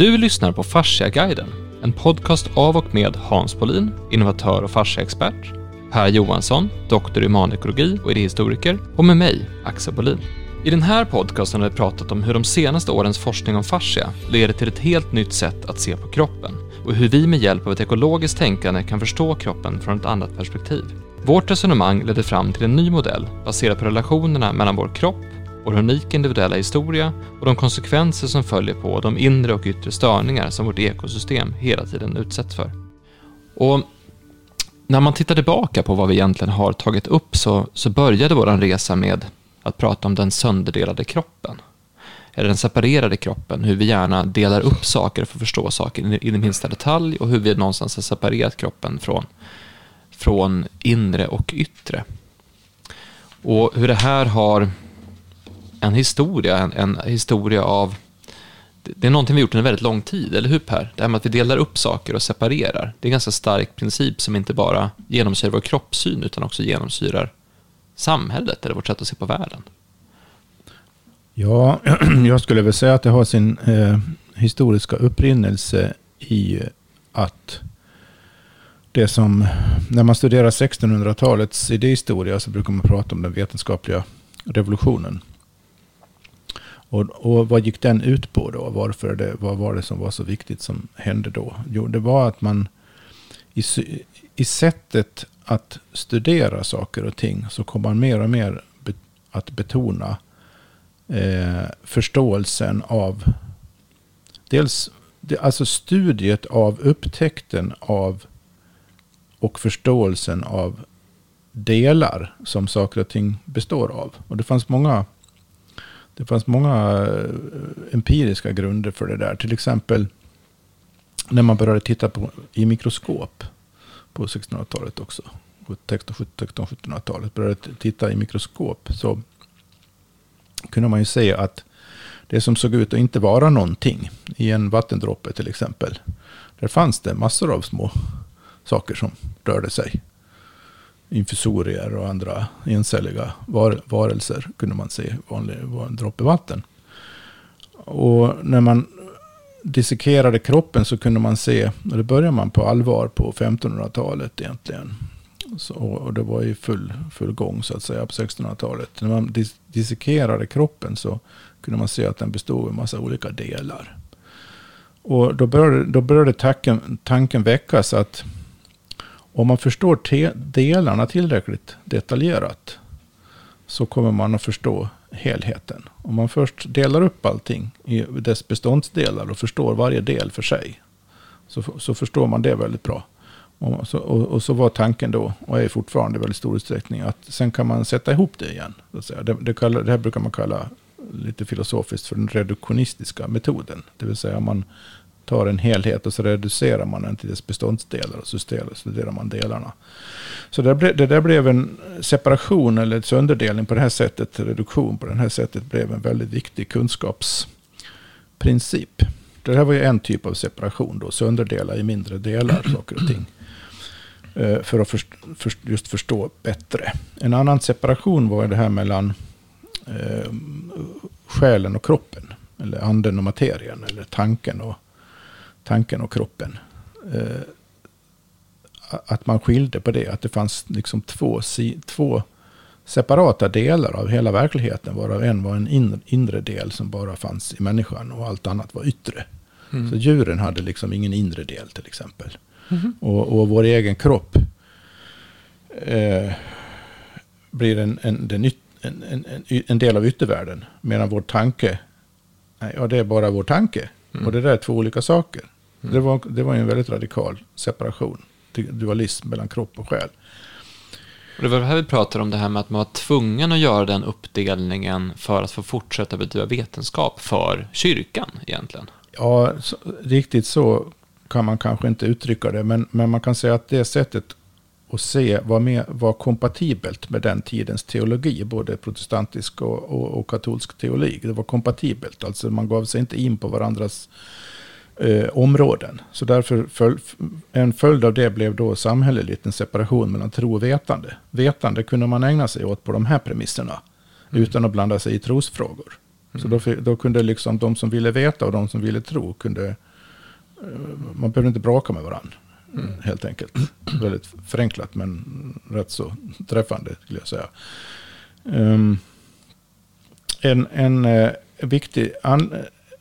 Du lyssnar på Fasciaguiden, en podcast av och med Hans Polin, innovatör och fasciaexpert, Per Johansson, doktor i humanekologi och idéhistoriker och med mig, Axel Bolin. I den här podcasten har vi pratat om hur de senaste årens forskning om fascia leder till ett helt nytt sätt att se på kroppen och hur vi med hjälp av ett ekologiskt tänkande kan förstå kroppen från ett annat perspektiv. Vårt resonemang ledde fram till en ny modell baserad på relationerna mellan vår kropp, vår unika individuella historia och de konsekvenser som följer på de inre och yttre störningar som vårt ekosystem hela tiden utsätts för. Och när man tittar tillbaka på vad vi egentligen har tagit upp så, så började vår resa med att prata om den sönderdelade kroppen. Eller den separerade kroppen, hur vi gärna delar upp saker för att förstå saker i den minsta detalj och hur vi någonstans har separerat kroppen från, från inre och yttre. Och hur det här har en historia, en, en historia av det är någonting vi gjort under väldigt lång tid, eller hur Per? Det här med att vi delar upp saker och separerar. Det är en ganska stark princip som inte bara genomsyrar vår kroppssyn utan också genomsyrar samhället eller vårt sätt att se på världen. Ja, jag skulle väl säga att det har sin eh, historiska upprinnelse i att det som, när man studerar 1600-talets idéhistoria så brukar man prata om den vetenskapliga revolutionen. Och, och vad gick den ut på då? Varför det, vad var det som var så viktigt som hände då? Jo, det var att man i, i sättet att studera saker och ting så kom man mer och mer be, att betona eh, förståelsen av dels alltså studiet av upptäckten av och förståelsen av delar som saker och ting består av. Och det fanns många det fanns många eh, empiriska grunder för det där. Till exempel när man började titta på, i mikroskop på 1600-talet också. 1600-1700-talet började titta i mikroskop. Så kunde man ju se att det som såg ut att inte vara någonting i en vattendroppe till exempel. Där fanns det massor av små saker som rörde sig infusorier och andra encelliga var, varelser kunde man se vanlig, var en droppe vatten. Och när man dissekerade kroppen så kunde man se, och det började man på allvar på 1500-talet egentligen. Så, och det var i full, full gång så att säga på 1600-talet. När man dis dissekerade kroppen så kunde man se att den bestod av en massa olika delar. Och då började, då började tanken, tanken väckas att om man förstår delarna tillräckligt detaljerat så kommer man att förstå helheten. Om man först delar upp allting i dess beståndsdelar och förstår varje del för sig så, så förstår man det väldigt bra. Och så, och, och så, var tanken då, och är fortfarande i väldigt stor utsträckning, att sen kan man sätta ihop det igen. Det, det, kallar, det här brukar man kalla lite filosofiskt för den reduktionistiska metoden. Det vill säga man tar en helhet och så reducerar man den till dess beståndsdelar och så studerar man delarna. Så det, ble, det där blev en separation eller sönderdelning på det här sättet, reduktion på det här sättet blev en väldigt viktig kunskapsprincip. Det här var ju en typ av separation då, sönderdela i mindre delar saker och ting. Eh, för att först, för, just förstå bättre. En annan separation var det här mellan eh, själen och kroppen. Eller anden och materien. Eller tanken och tanken och kroppen. Eh, att man skilde på det, att det fanns liksom två, två separata delar av hela verkligheten, varav en var en inre del som bara fanns i människan och allt annat var yttre. Mm. Så djuren hade liksom ingen inre del till exempel. Mm. Och, och vår egen kropp eh, blir en, en, en, en, en, del av yttervärlden. Medan vår tanke, ja det är bara vår tanke. Mm. Och det där är två olika saker. Mm. Det, var, det var en väldigt radikal separation. Dualism mellan kropp och själ. Och det var det här vi pratade om, det här med att man var tvungen att göra den uppdelningen för att få fortsätta bedriva vetenskap för kyrkan egentligen. Ja, så, riktigt så kan man kanske inte uttrycka det, men, men man kan säga att det sättet att se var, med, var kompatibelt med den tidens teologi, både protestantisk och, och, och katolsk teologi. Det var kompatibelt, alltså man gav sig inte in på varandras eh, områden. Så därför föl, en följd av det blev då samhälleligt en separation mellan tro och vetande. Vetande kunde man ägna sig åt på de här premisserna mm. utan att blanda sig i trosfrågor. Mm. Så då, då, kunde liksom de som ville veta och de som ville tro kunde man behöver inte bråka med varandra. Mm. Helt enkelt. Väldigt förenklat men rätt så träffande skulle jag säga. Um, en, en uh, viktig, an,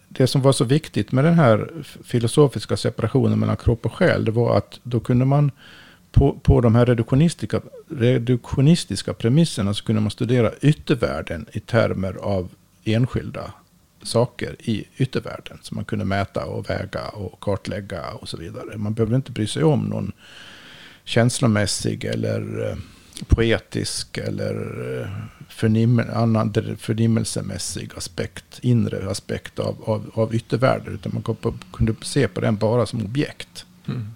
det som var så viktigt med den här filosofiska separationen mellan kropp och själ, det var att då kunde man på, på de här reduktionistiska, reduktionistiska premisserna så kunde man studera yttervärlden i termer av enskilda saker i yttervärlden. Som man kunde mäta och väga och kartlägga och så vidare. Man behöver inte bry sig om någon känslomässig eller eh, poetisk eller eh, förnim annan förnimmelsemässig aspekt, inre aspekt av, av, av yttervärlden. Utan man kunde se på den bara som objekt. Mm.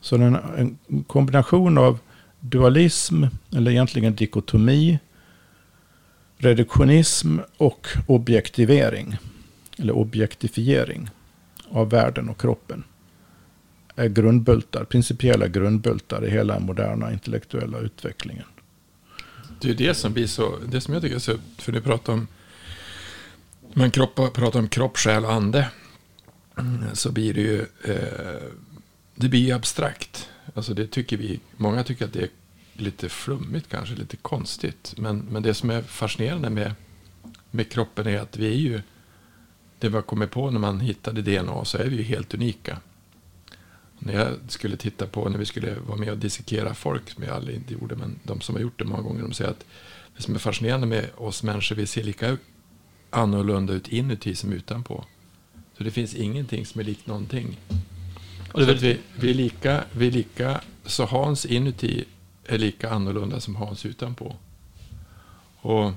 Så den, en kombination av dualism, eller egentligen dikotomi, reduktionism och objektivering, eller objektifiering av världen och kroppen är grundbultar, principiella grundbultar i hela den moderna intellektuella utvecklingen. Det är det som blir så, det som jag tycker är så, för du pratar om, man kropp, pratar om kropp, själ och ande, så blir det ju, eh, det blir abstrakt. Alltså det tycker vi, många tycker att det är lite flummigt kanske, lite konstigt. Men, men det som är fascinerande med, med kroppen är att vi är ju, det vi har kommit på när man hittade DNA så är vi ju helt unika. När jag skulle titta på, när vi skulle vara med och dissekera folk, som jag aldrig inte gjorde, men de som har gjort det många gånger, de säger att det som är fascinerande med oss människor, vi ser lika annorlunda ut inuti som utanpå. Så det finns ingenting som är likt någonting. Och det vi, vi, är lika, vi är lika, så Hans inuti är lika annorlunda som Hans utanpå. Och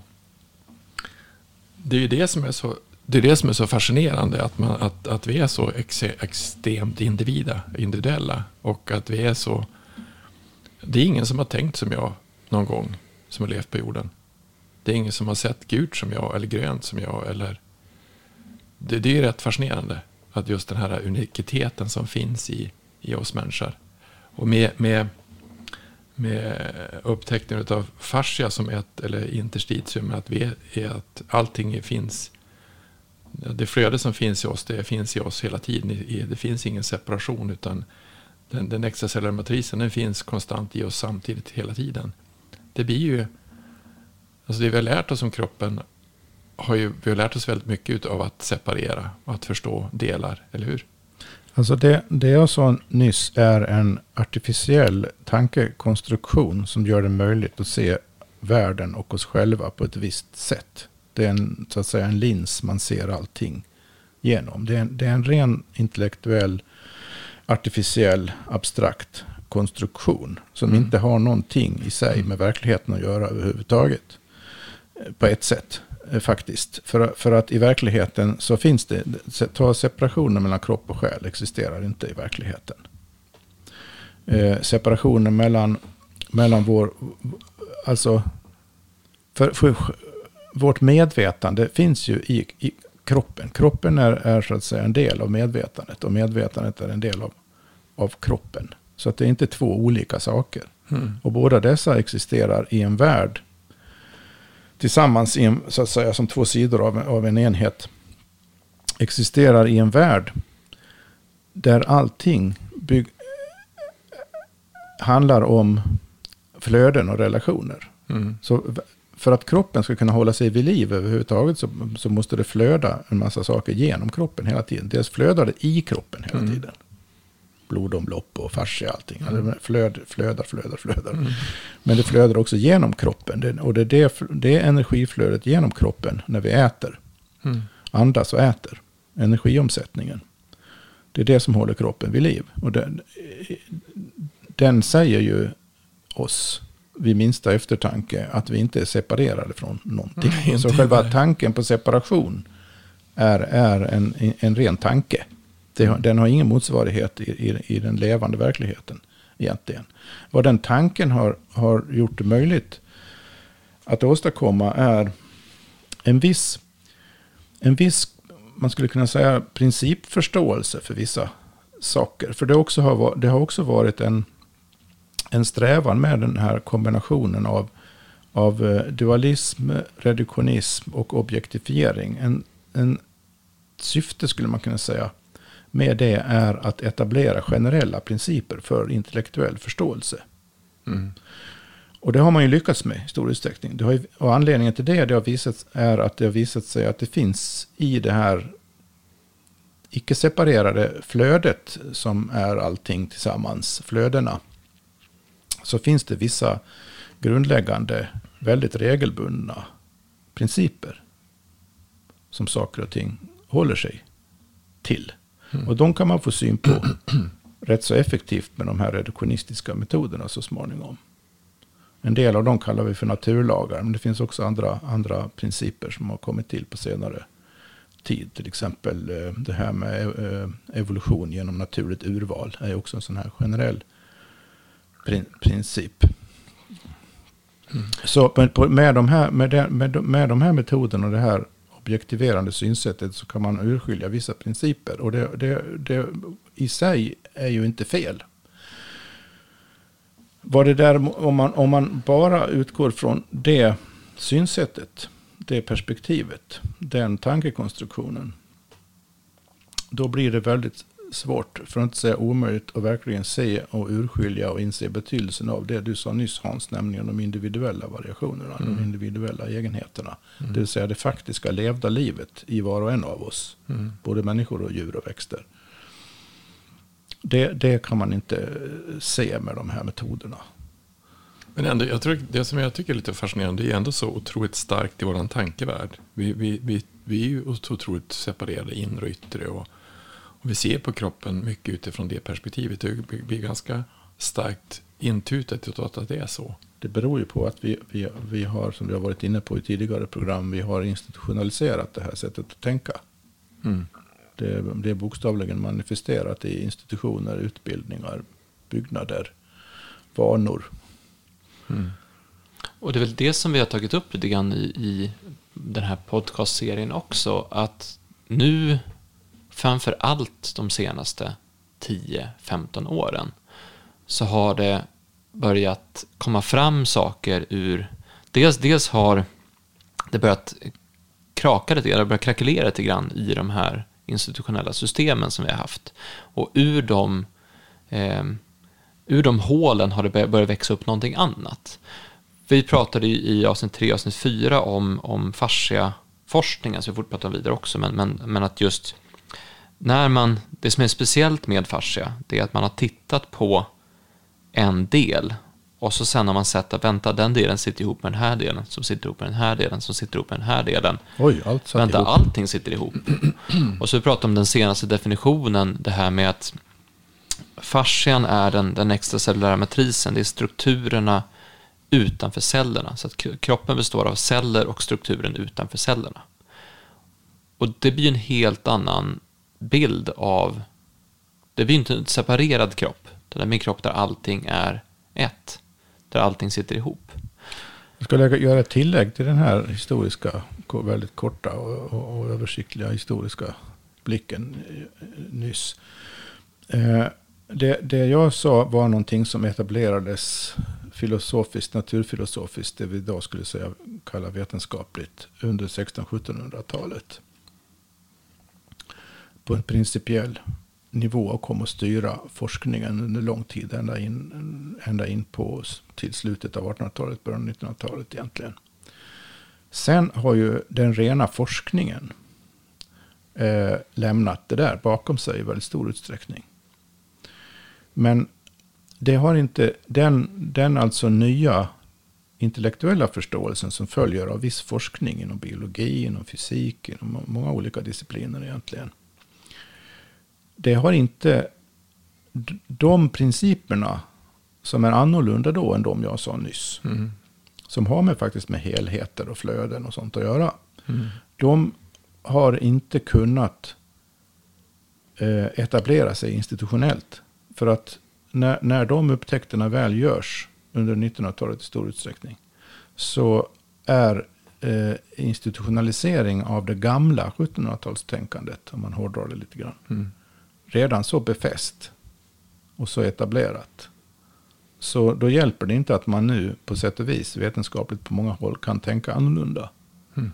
det är ju det som är så, det är det som är så fascinerande, att, man, att, att vi är så ex, extremt individa, individuella. Och att vi är så... Det är ingen som har tänkt som jag någon gång, som har levt på jorden. Det är ingen som har sett gult som jag, eller grönt som jag. Eller... Det, det är rätt fascinerande, att just den här unikiteten som finns i, i oss människor. Och med, med med upptäckten av fascia som ett, eller interstitium, att, vi är, att allting finns. Det flöde som finns i oss, det finns i oss hela tiden. Det finns ingen separation, utan den, den extracellulära matrisen den finns konstant i oss samtidigt hela tiden. Det blir ju, alltså det vi har lärt oss om kroppen, har ju, vi har lärt oss väldigt mycket av att separera och att förstå delar, eller hur? Alltså det, det jag sa nyss är en artificiell tankekonstruktion som gör det möjligt att se världen och oss själva på ett visst sätt. Det är en, så att säga, en lins man ser allting genom. Det är en, det är en ren intellektuell, artificiell, abstrakt konstruktion som mm. inte har någonting i sig med verkligheten att göra överhuvudtaget. På ett sätt. Eh, faktiskt. För, för att i verkligheten så finns det, ta separationen mellan kropp och själ existerar inte i verkligheten. Eh, separationen mellan, mellan vår, alltså, för, för, vårt medvetande finns ju i, i kroppen. Kroppen är, är så att säga en del av medvetandet och medvetandet är en del av, av kroppen. Så att det är inte två olika saker. Mm. Och båda dessa existerar i en värld tillsammans en, så att säga, som två sidor av, av en enhet existerar i en värld där allting bygg, handlar om flöden och relationer. Mm. Så för att kroppen ska kunna hålla sig vid liv överhuvudtaget så, så måste det flöda en massa saker genom kroppen hela tiden. Dels flödar det i kroppen hela mm. tiden blodomlopp och fascia och allting. Mm. Flöd, flödar, flödar, flödar. Mm. Men det flödar också genom kroppen. Det, och det är det, det energiflödet genom kroppen när vi äter. Mm. Andas och äter. Energiomsättningen. Det är det som håller kroppen vid liv. Och den, den säger ju oss vid minsta eftertanke att vi inte är separerade från någonting. Mm, Så själva tanken på separation är, är en, en ren tanke. Det, den har ingen motsvarighet i, i, i, den levande verkligheten egentligen. Vad den tanken har, har gjort det möjligt att åstadkomma är en viss, en viss, man skulle kunna säga principförståelse för vissa saker. För det, också har, det har också varit en, en strävan med den här kombinationen av, av eh, dualism, reduktionism och objektifiering. En, en syfte skulle man kunna säga med det är att etablera generella principer för intellektuell förståelse. Mm. Och det har man ju lyckats med i stor utsträckning. Ju, och anledningen till det, det har visat, är att det har visat sig att det finns i det här icke-separerade flödet som är allting tillsammans, flödena, så finns det vissa grundläggande, väldigt regelbundna principer som saker och ting håller sig till. Mm. Och de kan man få syn på rätt så effektivt med de här reduktionistiska metoderna så småningom. En del av dem kallar vi för naturlagar, men det finns också andra, andra principer som har kommit till på senare tid. Till exempel eh, det här med eh, evolution genom naturligt urval är också en sån här generell prin- princip. Så med, de här, med, de, med, de, med de här metoderna och det här objektiverande synsättet så kan man urskilja vissa principer. Och det, det, det i sig är ju inte fel. Vad det där, om, man, om man bara utgår från det synsättet, det perspektivet, den tankekonstruktionen, då blir det väldigt svårt, för att inte säga omöjligt, att verkligen se och urskilja och inse betydelsen av det du sa nyss Hans, nämligen de individuella variationerna, de individuella egenheterna. Det vill säga det faktiska levda livet i var och en av oss, Mm. både människor och djur och växter. Det, det kan man inte eh, se med de här metoderna. Men ändå, jag tror, det som jag tycker är lite fascinerande det är ändå så otroligt starkt i vår tankevärld. Vi, vi, vi, vi är ju otroligt separerade inre och yttre. Och, och vi ser på kroppen mycket utifrån det perspektivet. Det blir ganska starkt intutet att det är så. Det beror ju på att vi, vi, vi har, som vi har varit inne på i tidigare program, vi har institutionaliserat det här sättet att tänka. Mm. Det, det är bokstavligen manifesterat i institutioner, utbildningar, byggnader, vanor. Mm. Och det är väl det som vi har tagit upp lite grann i, i den här podcastserien också. Att nu, framför allt de senaste 10-15 åren, så har det börjat komma fram saker ur... Dels, dels har det börjat kraka lite grann, det har börjat krackelera lite grann i de här institutionella systemen som vi har haft. Och ur de, eh, ur de hålen har det börjat- växa upp någonting annat. Vi pratade i avsnitt 3 och avsnitt 4 om, om fasciaforskningen, så vi får prata om vidare också, men, men, men att just när man, det som är speciellt med fascia, det är att man har tittat på en del och så sen har man sett att vänta, den delen sitter ihop med den här delen, som sitter ihop med den här delen, som sitter ihop med den här delen. Oj, allt satt Vänta, ihop. allting sitter ihop. Och så pratar om den senaste definitionen, det här med att fascian är den, den extracellulära matrisen, det är strukturerna utanför cellerna. Så att kroppen består av celler och strukturen utanför cellerna. Och det blir en helt annan bild av, det blir inte en separerad kropp, det är en kropp där allting är ett, där allting sitter ihop. Jag ska lägga, göra ett tillägg till den här historiska, väldigt korta och, och, och översiktliga historiska blicken eh, nyss. Eh, det, det jag sa var någonting som etablerades filosofiskt, naturfilosofiskt, det vi idag skulle säga kalla vetenskapligt, under 1600-1700-talet. På en principiell nivå och kom att styra forskningen under lång tid, ända in, ända in på till slutet av 1800-talet, början av 1900-talet egentligen. Sen har ju den rena forskningen eh, lämnat det där bakom sig i väldigt stor utsträckning. Men det har inte den, den alltså nya intellektuella förståelsen som följer av viss forskning inom biologi, inom fysik, inom många olika discipliner egentligen. Det har inte de principerna som är annorlunda då än de jag sa nyss. Mm. Som har med faktiskt med helheter och flöden och sånt att göra. Mm. De har inte kunnat eh, etablera sig institutionellt. För att när, när de upptäckterna väl görs under 1900-talet i stor utsträckning så är eh, institutionalisering av det gamla 1700-talstänkandet, om man hårdrar det lite grann, Mm. Redan så befäst och så etablerat. Så då hjälper det inte att man nu på sätt och vis vetenskapligt på många håll kan tänka annorlunda. Mm.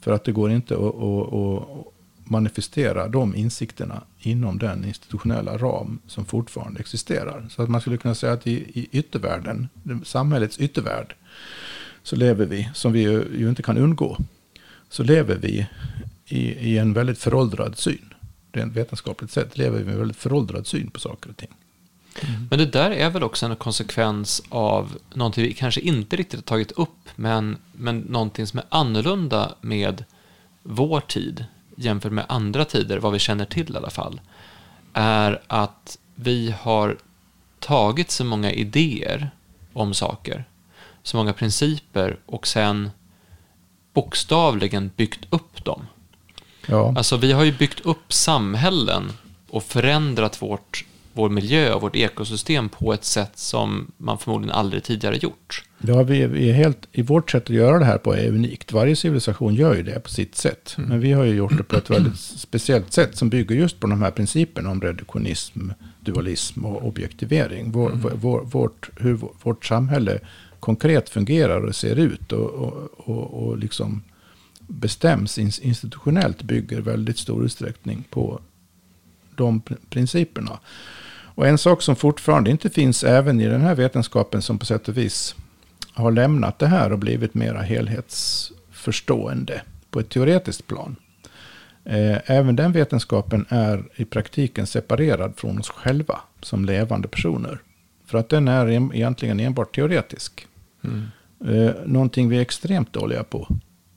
För att det går inte att, att, att, manifestera de insikterna inom den institutionella ram som fortfarande existerar. Så att man skulle kunna säga att i, i yttervärlden, samhällets yttervärld, så lever vi, som vi ju, ju inte kan undgå, så lever vi i, i en väldigt föråldrad syn. Rent vetenskapligt sett lever vi med en väldigt föråldrad syn på saker och ting. Mm. Men det där är väl också en konsekvens av någonting vi kanske inte riktigt har tagit upp, men, men någonting som är annorlunda med vår tid jämfört med andra tider, vad vi känner till i alla fall, är att vi har tagit så många idéer om saker, så många principer och sen bokstavligen byggt upp dem. Ja. Alltså vi har ju byggt upp samhällen och förändrat vårt vår miljö och vårt ekosystem på ett sätt som man förmodligen aldrig tidigare gjort. Ja, vi är, vi är helt, i vårt sätt att göra det här på är unikt. Varje civilisation gör ju det på sitt sätt. Mm. Men vi har ju gjort det på ett väldigt speciellt sätt som bygger just på de här principerna om reduktionism, dualism och objektivering. Vår, mm. vår, vårt, hur vårt samhälle konkret fungerar och ser ut och, och, och, och liksom bestäms institutionellt bygger väldigt stor utsträckning på de principerna. Och en sak som fortfarande inte finns även i den här vetenskapen som på sätt och vis har lämnat det här och blivit mera helhetsförstående på ett teoretiskt plan. Eh, även den vetenskapen är i praktiken separerad från oss själva som levande personer. För att den är egentligen enbart teoretisk. Mm. Eh, någonting vi är extremt dåliga på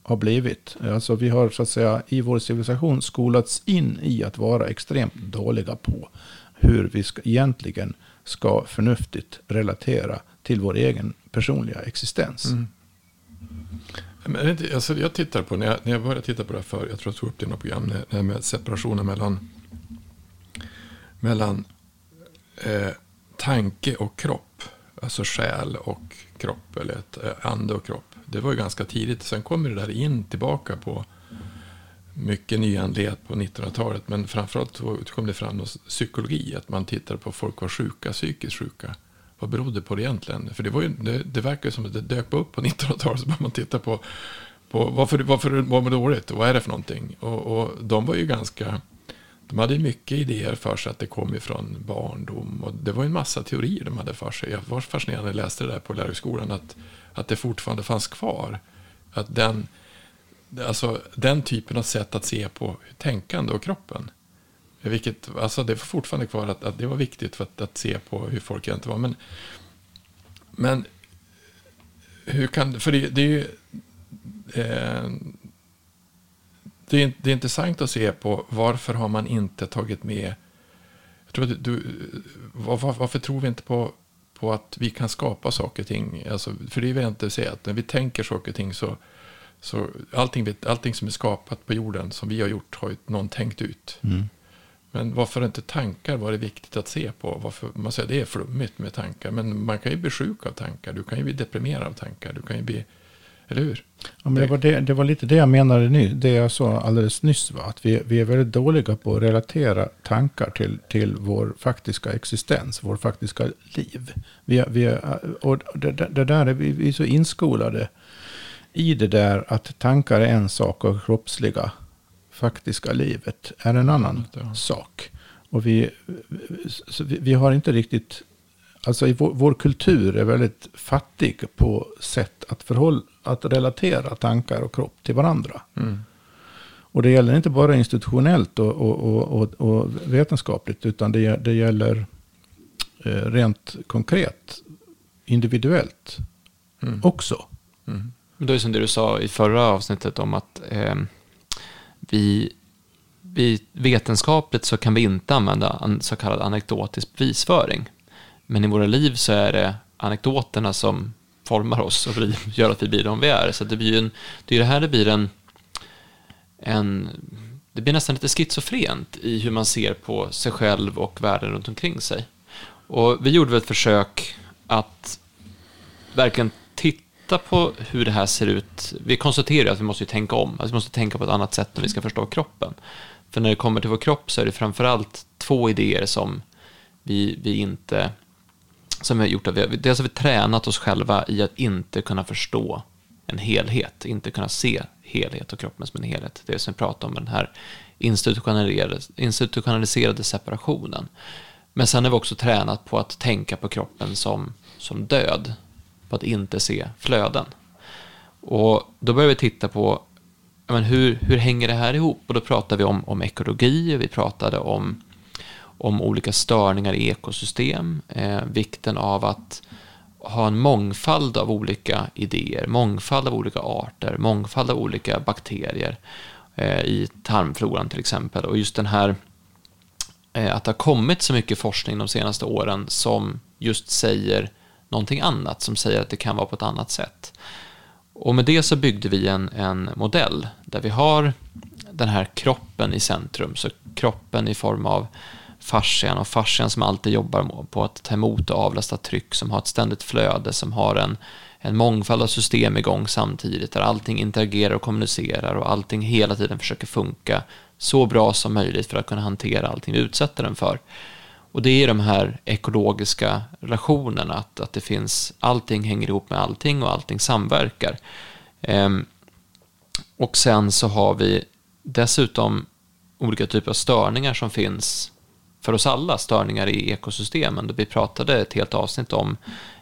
har blivit. Alltså vi har så att säga i vår civilisation skolats in i att vara extremt dåliga på hur vi ska, egentligen ska förnuftigt relatera till vår egen personliga existens. Mm. Men, alltså, jag tittar på, när jag, när jag började titta på det här förr, jag tror jag tog upp det i något program, det här med separationen mellan, mellan eh, tanke och kropp, alltså själ och kropp, eller ett, eh, ande och kropp. Det var ju ganska tidigt, sen kommer det där in tillbaka på mycket nyandlighet på 1900-talet. Men framförallt kom det fram psykologi, att man tittade på folk var sjuka, psykiskt sjuka. Vad berodde på det egentligen? För det, var ju, det, det verkar som att det dök upp på 1900-talet, så började man titta på, på varför, varför var man dåligt och vad är det för någonting? Och, och de var ju ganska, de hade mycket idéer för sig att det kom ifrån barndom. Och det var en massa teorier de hade för sig. Jag var fascinerad när jag läste det där på lärarhögskolan, att, att det fortfarande fanns kvar. Att den alltså, den typen av sätt att se på tänkande och kroppen. Vilket, alltså det var fortfarande kvar att, att det var viktigt för att, att, se på hur folk egentligen var. Men, men hur kan, för det, det är ju eh, det, är, det är intressant att se på varför har man inte tagit med jag tror att du, var, varför tror vi inte på, på att vi kan skapa saker och ting? Alltså, för det är vi inte säga att när vi tänker saker och ting så så allting, allting som är skapat på jorden, som vi har gjort, har ju någon tänkt ut. Mm. Men varför inte tankar var det viktigt att se på? Varför, man säger det är flummigt med tankar, men man kan ju bli sjuk av tankar. Du kan ju bli deprimerad av tankar. Du kan ju bli, eller hur? Ja, men det, var det, det var lite det jag menade nu, det jag sa alldeles nyss. Va? Att vi, vi är väldigt dåliga på att relatera tankar till, till vår faktiska existens, vår faktiska liv. Vi, vi, och det, det där är vi, vi är så inskolade i det där att tankar är en sak och kroppsliga faktiska livet är en annan ja. sak. Och vi, vi, vi, har inte riktigt, alltså vår, vår, kultur är väldigt fattig på sätt att, förhåll, att relatera tankar och kropp till varandra. Mm. Och det gäller inte bara institutionellt och, och, och, och vetenskapligt, utan det, det gäller eh, rent konkret, individuellt mm. också. Mm. Men då är det som det du sa i förra avsnittet om att eh, vi, vi vetenskapligt så kan vi inte använda en så kallad anekdotisk bevisföring. Men i våra liv så är det anekdoterna som formar oss och gör att vi blir de vi är. Så det blir en, det är det här det blir en, en det blir nästan lite schizofrent i hur man ser på sig själv och världen runt omkring sig. Och vi gjorde väl ett försök att verkligen titta på hur det här ser ut, vi konstaterar att vi måste tänka om, alltså vi måste tänka på ett annat sätt om vi ska förstå kroppen. För när det kommer till vår kropp så är det framförallt två idéer som vi, vi inte, som vi har gjort, att vi, dels har vi tränat oss själva i att inte kunna förstå en helhet, inte kunna se helhet och kroppen som en helhet. Det som vi pratar om, den här institutionaliserade, institutionaliserade separationen. Men sen har vi också tränat på att tänka på kroppen som, som död, på att inte se flöden. Och då börjar vi titta på men hur, hur hänger det här ihop? Och då pratar vi om, om ekologi, vi pratade om, om olika störningar i ekosystem, eh, vikten av att ha en mångfald av olika idéer, mångfald av olika arter, mångfald av olika bakterier eh, i tarmfloran till exempel. Och just den här eh, att det har kommit så mycket forskning de senaste åren som just säger någonting annat, som säger att det kan vara på ett annat sätt. Och med det så byggde vi en, en modell där vi har den här kroppen i centrum, så kroppen i form av fascian och fascian som alltid jobbar på att ta emot och avlasta tryck, som har ett ständigt flöde, som har en, en mångfald av system igång samtidigt, där allting interagerar och kommunicerar och allting hela tiden försöker funka så bra som möjligt för att kunna hantera allting vi utsätter den för. Och det är de här ekologiska relationerna, att, att det finns, allting hänger ihop med allting och allting samverkar. Ehm, och sen så har vi dessutom olika typer av störningar som finns för oss alla, störningar i ekosystemen. Vi pratade ett helt avsnitt om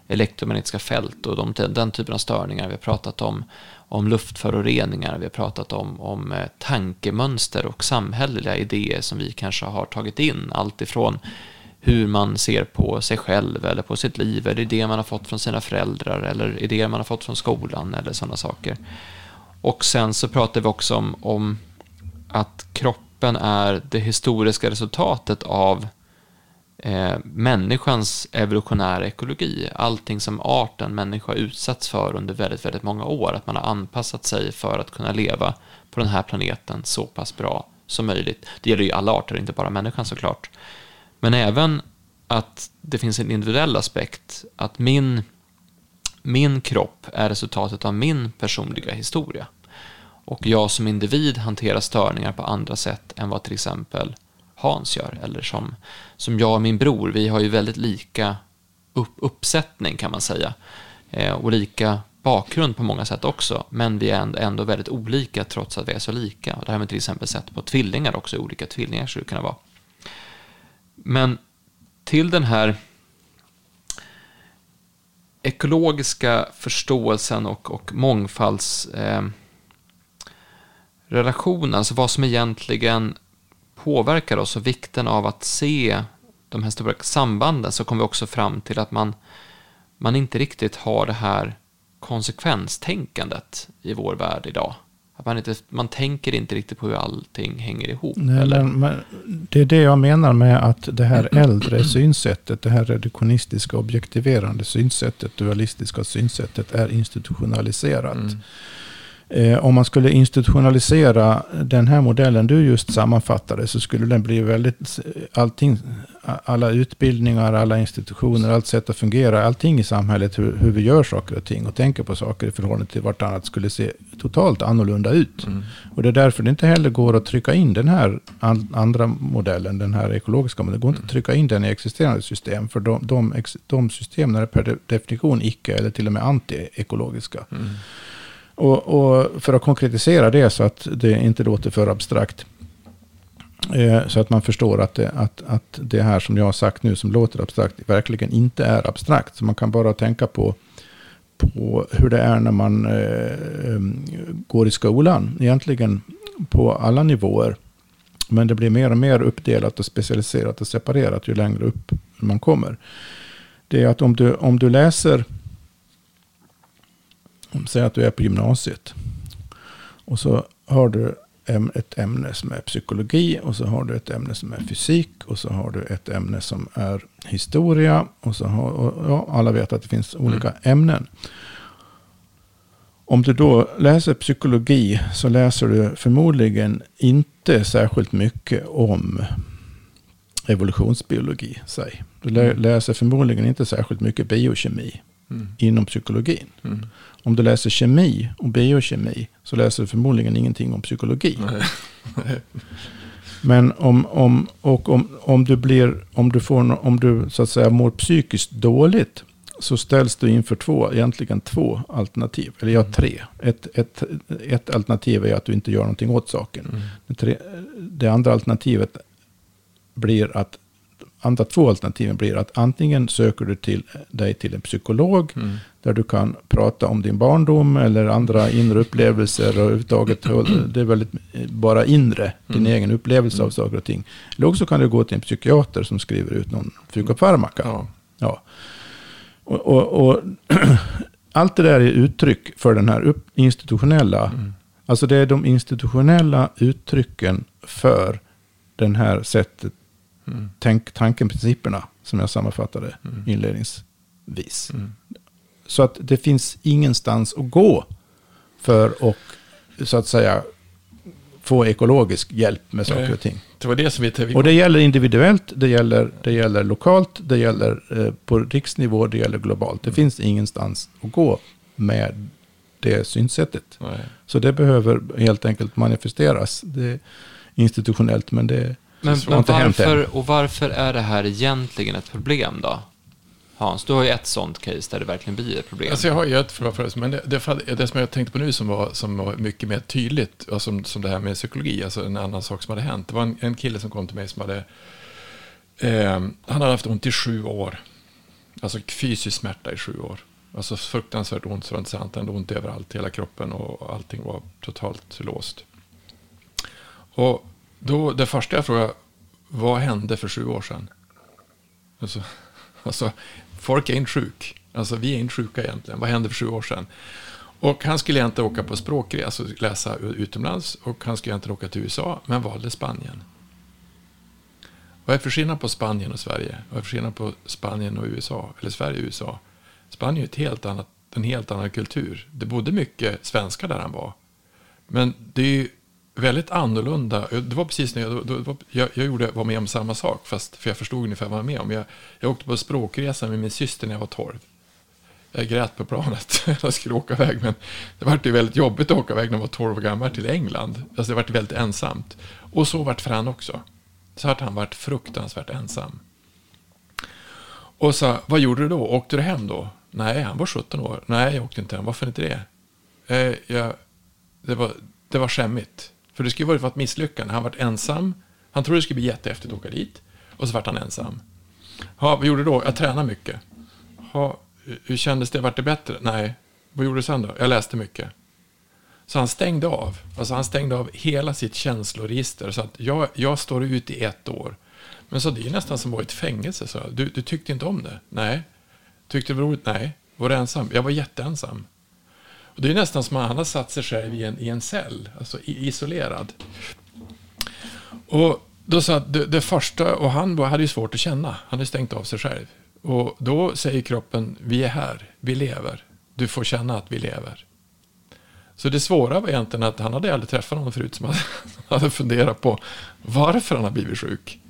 elektromagnetiska fält och de, den typen av störningar. Vi har pratat om, om luftföroreningar, vi har pratat om, om eh, tankemönster och samhälleliga idéer som vi kanske har tagit in. Allt ifrån hur man ser på sig själv eller på sitt liv, eller idéer man har fått från sina föräldrar eller idéer man har fått från skolan eller sådana saker. Och sen så pratar vi också om, om att kroppen är det historiska resultatet av eh, människans evolutionära ekologi. Allting som arten människa utsatts för under väldigt, väldigt många år. Att man har anpassat sig för att kunna leva på den här planeten så pass bra som möjligt. Det gäller ju alla arter, inte bara människan såklart. Men även att det finns en individuell aspekt, att min, min kropp är resultatet av min personliga historia. Och jag som individ hanterar störningar på andra sätt än vad till exempel Hans gör, eller som, som jag och min bror, vi har ju väldigt lika upp, uppsättning kan man säga, eh, och lika bakgrund på många sätt också, men vi är ändå, ändå väldigt olika trots att vi är så lika. Och det här med till exempel sett på tvillingar också, olika tvillingar skulle det kunna vara. Men till den här ekologiska förståelsen och, och mångfalds... eh, alltså vad som egentligen påverkar oss och vikten av att se de här stora sambanden så kommer vi också fram till att man, man inte riktigt har det här konsekvenstänkandet i vår värld idag. Att man, inte, man tänker inte riktigt på hur allting hänger ihop. Nej, eller? Men det är det jag menar med att det här äldre synsättet, det här reduktionistiska objektiverande synsättet, dualistiska synsättet är institutionaliserat. Mm. Eh, om man skulle institutionalisera den här modellen du just sammanfattade så skulle den bli väldigt, allting, alla utbildningar, alla institutioner, allt sätt att fungera, allting i samhället, hur, hur vi gör saker och ting och tänker på saker i förhållande till vartannat skulle se totalt annorlunda ut. Mm. Och det är därför det inte heller går att trycka in den här andra modellen, den här ekologiska modellen, det går inte att trycka in den i existerande system, för de, de, de systemen är per definition icke eller till och med anti-ekologiska. Mm. Och, och, för att konkretisera det så att det inte låter för abstrakt. Eh, så att man förstår att det, att, att det här som jag har sagt nu som låter abstrakt verkligen inte är abstrakt. Så man kan bara tänka på, på hur det är när man eh, eh går i skolan. Egentligen på alla nivåer. Men det blir mer och mer uppdelat och specialiserat och separerat ju längre upp man kommer. Det är att om du, om du läser Säg att du är på gymnasiet. Och så har du ett ämne som är psykologi och så har du ett ämne som är fysik och så har du ett ämne som är historia och så har, och, ja, alla vet att det finns olika mm. ämnen. Om du då läser psykologi så läser du förmodligen inte särskilt mycket om evolutionsbiologi. Säg. Du mm. läser förmodligen inte särskilt mycket biokemi mm. inom psykologin. Mm. Om du läser kemi och biokemi så läser du förmodligen ingenting om psykologi. Men om, om, och om, om, du blir, om, du får, om du så att säga mår psykiskt dåligt så ställs du inför två, egentligen två alternativ. Eller ja, Mm. tre. Ett, ett, ett alternativ är att du inte gör någonting åt saken. Mm. Det, tre, det andra alternativet blir att andra två alternativen blir att antingen söker du till dig till en psykolog Mm. där du kan prata om din barndom eller andra inre upplevelser och överhuvudtaget det är väldigt eh, bara inre, din Mm. egen upplevelse av Mm. saker och ting. Eller också kan du gå till en psykiater som skriver ut någon psykofarmaka. Ja. Ja. Och, och, och allt det där är uttryck för den här upp, institutionella, Mm. alltså det är de institutionella uttrycken för den här sättet, Mm. tänk, tanken, principerna som jag sammanfattade Mm. inledningsvis. Mm. Så att det finns ingenstans att gå för att så att säga få ekologisk hjälp med saker och ting. Det var det som vi... Och det gäller individuellt, det gäller, det gäller lokalt, det gäller eh, på riksnivå, det gäller globalt. Det finns ingenstans att gå med det synsättet. Nej. Så det behöver helt enkelt manifesteras det är institutionellt, men det Men, men varför, och varför är det här egentligen ett problem då? Hans, du har ju ett sånt case där det verkligen blir ett problem. Alltså jag har ju ett för men det, det, fall- det som jag tänkte på nu som var, som var mycket mer tydligt, och som, som det här med psykologi, alltså en annan sak som hade hänt. Det var en, en kille som kom till mig som hade, eh, han hade haft ont i sju år. Alltså fysisk smärta i sju år. Alltså fruktansvärt ont, så det var inte sant. Han hade ont överallt, hela kroppen och allting var totalt låst. Och då, det första jag frågade, vad hände för sju år sedan? Alltså, alltså folk är inte sjuk. Alltså vi är inte sjuka egentligen. Vad hände för sju år sedan? Och han skulle egentligen åka på språkresa, alltså läsa utomlands. Och han skulle egentligen åka till USA, men valde Spanien. Vad är för skillnad på Spanien och Sverige? Vad är för skillnad på Spanien och USA? Eller Sverige och USA? Spanien är ett helt annat, en helt annan kultur. Det bodde mycket svenskar där han var. Men det är ju väldigt annorlunda. Det var precis när jag, då, då, var- jag, jag gjorde, var med om samma sak, fast för jag förstod ungefär vad jag var med om. Jag, jag åkte på språkresa med min syster när jag var 12. Jag grät på planet. när Jag skulle åka iväg, men det var ju väldigt jobbigt att åka iväg när jag var 12 år gammal till England. Alltså det var väldigt ensamt. Och så vart för han också. Så att han varit fruktansvärt ensam. Och sa, vad gjorde du då? Åkte du hem då? Nej, han var 17 år. Nej, jag åkte inte hem. Varför inte det? Eh, jag, det, var, det var skämmigt. För det skulle varit för ett misslyckande. Han varit ensam. Han trodde det skulle bli jättehäftigt att åka dit. Och så vart han ensam. Ha, vad gjorde du då? Jag tränade mycket. Ha, hur- hur kändes det? Vart det bättre? Nej. Vad gjorde du sen då? Jag läste mycket. Så han stängde av. Alltså han stängde av hela sitt känsloregister. Så att jag, jag står ut i ett år. Men så det är nästan som att vara i ett fängelse. Så. Du, du tyckte inte om det? Nej. Tyckte det var roligt? Nej. Var du ensam? Jag var jätteensam. Och det är nästan som att han har satt sig själv i en, i en cell. Alltså isolerad. Och då sa det, det första, och han hade ju svårt att känna. Han hade stängt av sig själv. Och då säger kroppen, vi är här, vi lever. Du får känna att vi lever. Så det svåra var egentligen att han hade aldrig träffat någon förut som hade, funderat på varför han har blivit sjuk.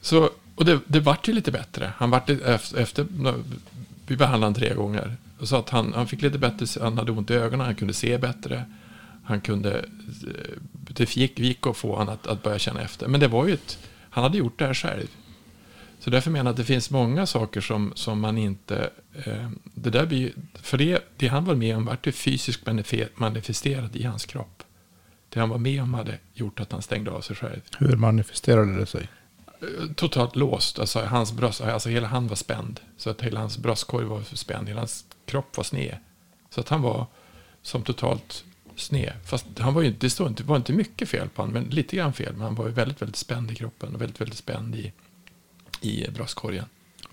Så, och det, det vart ju lite bättre. Han vart efter, efter vi behandlade honom tre gånger. Och så att han, han fick lite bättre, han hade ont i ögonen, han kunde se bättre. Han kunde, eh, det gick, gick att få honom att, att börja känna efter. Men det var ju ett, han hade gjort det här själv. Så därför menar jag att det finns många saker som, som man inte... Eh, det där blir, för det, det han var med om vart det fysiskt manife- manifesterat i hans kropp. Det han var med om hade gjort att han stängde av sig själv. hur manifesterade det sig? Eh, Totalt låst. Alltså, hans bröst, alltså hela han var spänd. Så att hela hans bröstkorg var spänd. Hela hans kropp var sned. Så att han var som totalt sned. Fast han var ju, det stod det var inte mycket fel på honom, men lite grann fel. Men han var ju väldigt, väldigt spänd i kroppen och väldigt, väldigt spänd i, i bröstkorgen.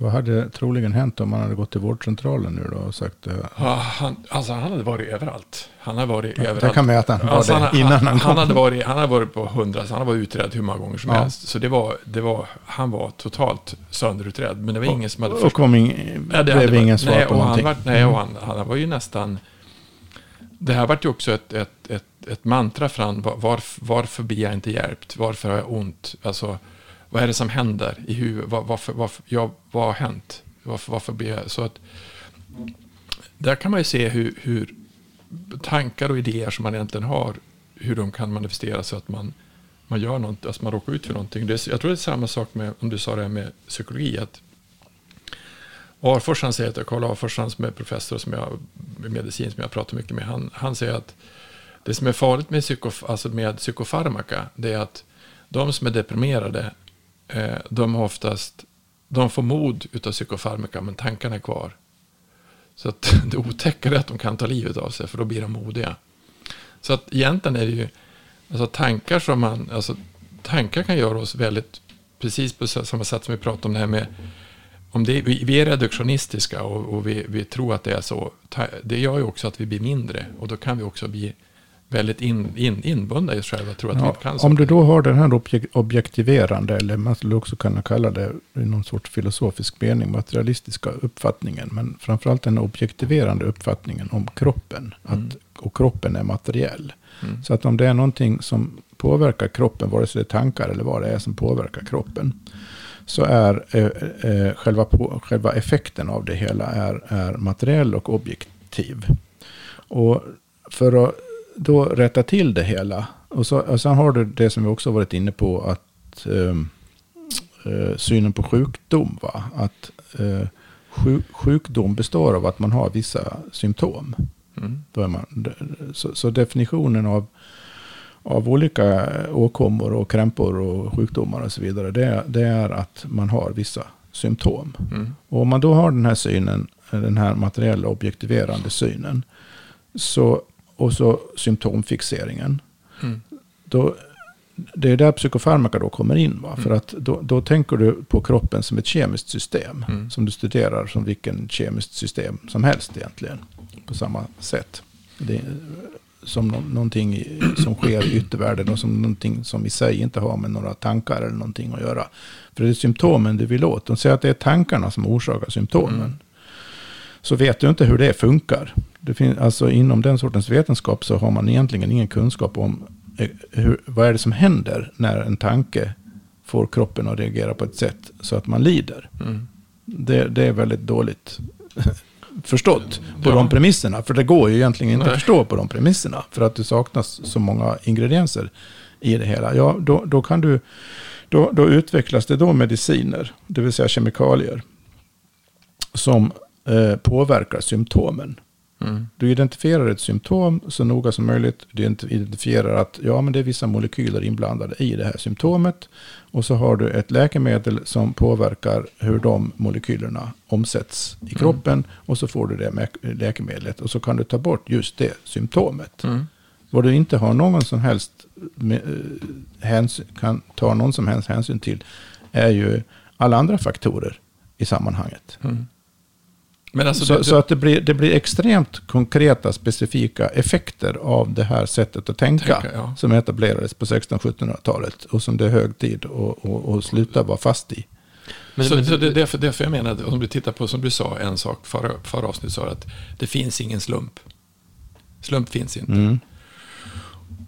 Vad hade troligen hänt om man hade gått till vårdcentralen nu då och sagt eh, Ja, han, alltså han hade varit överallt. Han hade varit Ja, överallt. där kan att han var Alltså, det han, innan han han, kom. han, hade varit, han hade varit på hundra, han hade varit utredd hur många gånger som Ja. helst. Så det var, det var, han var totalt sönderutredd. Men det var ingen som hade och kom in, Ja, det blev ingen svar nej, på och någonting. Han var, nej, och han, han var ju nästan... Det här vart ju också ett, ett, ett, ett mantra för han. Var, varf- varför blir jag inte hjälpt? Varför har jag ont? Alltså, vad är det som händer i huvudet? Var, varför, varför, ja, vad har hänt? Varför, varför blir jag... Så att, där kan man ju se hur, hur tankar och idéer som man egentligen har, hur de kan manifesteras så att man, man gör något, alltså man råkar ut för någonting. Det är, jag tror det är samma sak med, om du sa det här med psykologi, att Arfors han säger att Karl Arfors, han som är professor som jag, i medicin som jag pratar mycket med, han, han säger att det som är farligt med, psykof, alltså med psykofarmaka, det är att de som är deprimerade, Eh, de har oftast, de får mod utav psykofarmaka, men tankarna är kvar. Så att det otäcka är att de kan ta livet av sig, för då blir de modiga. Så att egentligen är det ju, alltså tankar som man, alltså tankar kan göra oss väldigt, precis på samma sätt som vi pratade om det här med om det, vi, vi är reduktionistiska och, och vi, vi, tror att det är så. Det gör ju också att vi blir mindre och då kan vi också bli väldigt in, in, inbundna i oss själva. Tror att ja, kan om du då har den här objektiverande, eller man skulle också kunna kalla det i någon sorts filosofisk mening, materialistiska uppfattningen, men framförallt den objektiverande uppfattningen om kroppen, mm. att, och kroppen är materiell. Mm. Så att om det är någonting som påverkar kroppen, vare sig det är tankar eller vad det är som påverkar kroppen, så är eh, eh, själva, på, själva effekten av det hela är, är materiell och objektiv. Och för att då rätta till det hela, och, så, och sen har du det som vi också varit inne på, att eh, eh synen på sjukdom. Va? Att eh, sjuk, sjukdom består av att man har vissa symptom. Mm. Man, så, så, definitionen av av olika åkommor och krämpor och sjukdomar och så vidare. Det, det är att man har vissa symptom. Mm. Och om man då har den här synen, den här materiella objektiverande synen, så, och så symptomfixeringen, mm. då, det är där psykofarmaka då kommer in. Va? Mm. För att då, då tänker du på kroppen som ett kemiskt system. Mm. Som du studerar som vilken kemiskt system som helst egentligen. På samma sätt. Det, som no någonting som sker i yttervärlden och som någonting som i sig inte har med några tankar eller någonting att göra. För det är symptomen du vill åt. De säger att det är tankarna som orsakar symptomen. Så vet du inte hur det funkar. Det finns, alltså inom den sortens vetenskap så har man egentligen ingen kunskap om eh, hur, vad är det som händer när en tanke får kroppen att reagera på ett sätt så att man lider. Mm. Det, det, är väldigt dåligt förstått på ja. de premisserna. För det går ju egentligen inte Nej. att förstå på de premisserna. För att det saknas så många ingredienser i det hela. Ja, då, då kan du... Då, då utvecklas det då mediciner, det vill säga kemikalier, som eh, påverkar symptomen. Mm. Du identifierar ett symptom så noga som möjligt. Du identifierar att ja, men det är vissa molekyler inblandade i det här symptomet. Och så har du ett läkemedel som påverkar hur de molekylerna omsätts i mm. kroppen. Mm. Och så får du det läkemedlet. Och så kan du ta bort just det symptomet. Mm. Vad du inte har någon som helst eh, hänsyn, kan ta någon som helst hänsyn till är ju alla andra faktorer i sammanhanget. Mm. Alltså så, det, så, att det blir, det blir extremt konkreta, specifika effekter av det här sättet att tänka. tänka ja. Som etablerades på 1600-1700-talet och som det är hög tid att sluta vara fast i. Men, så, men, så det, därför, därför jag menar, om du tittar på, som du sa, en sak förra, förra avsnittet, sa att det finns ingen slump. Slump finns inte. Mm.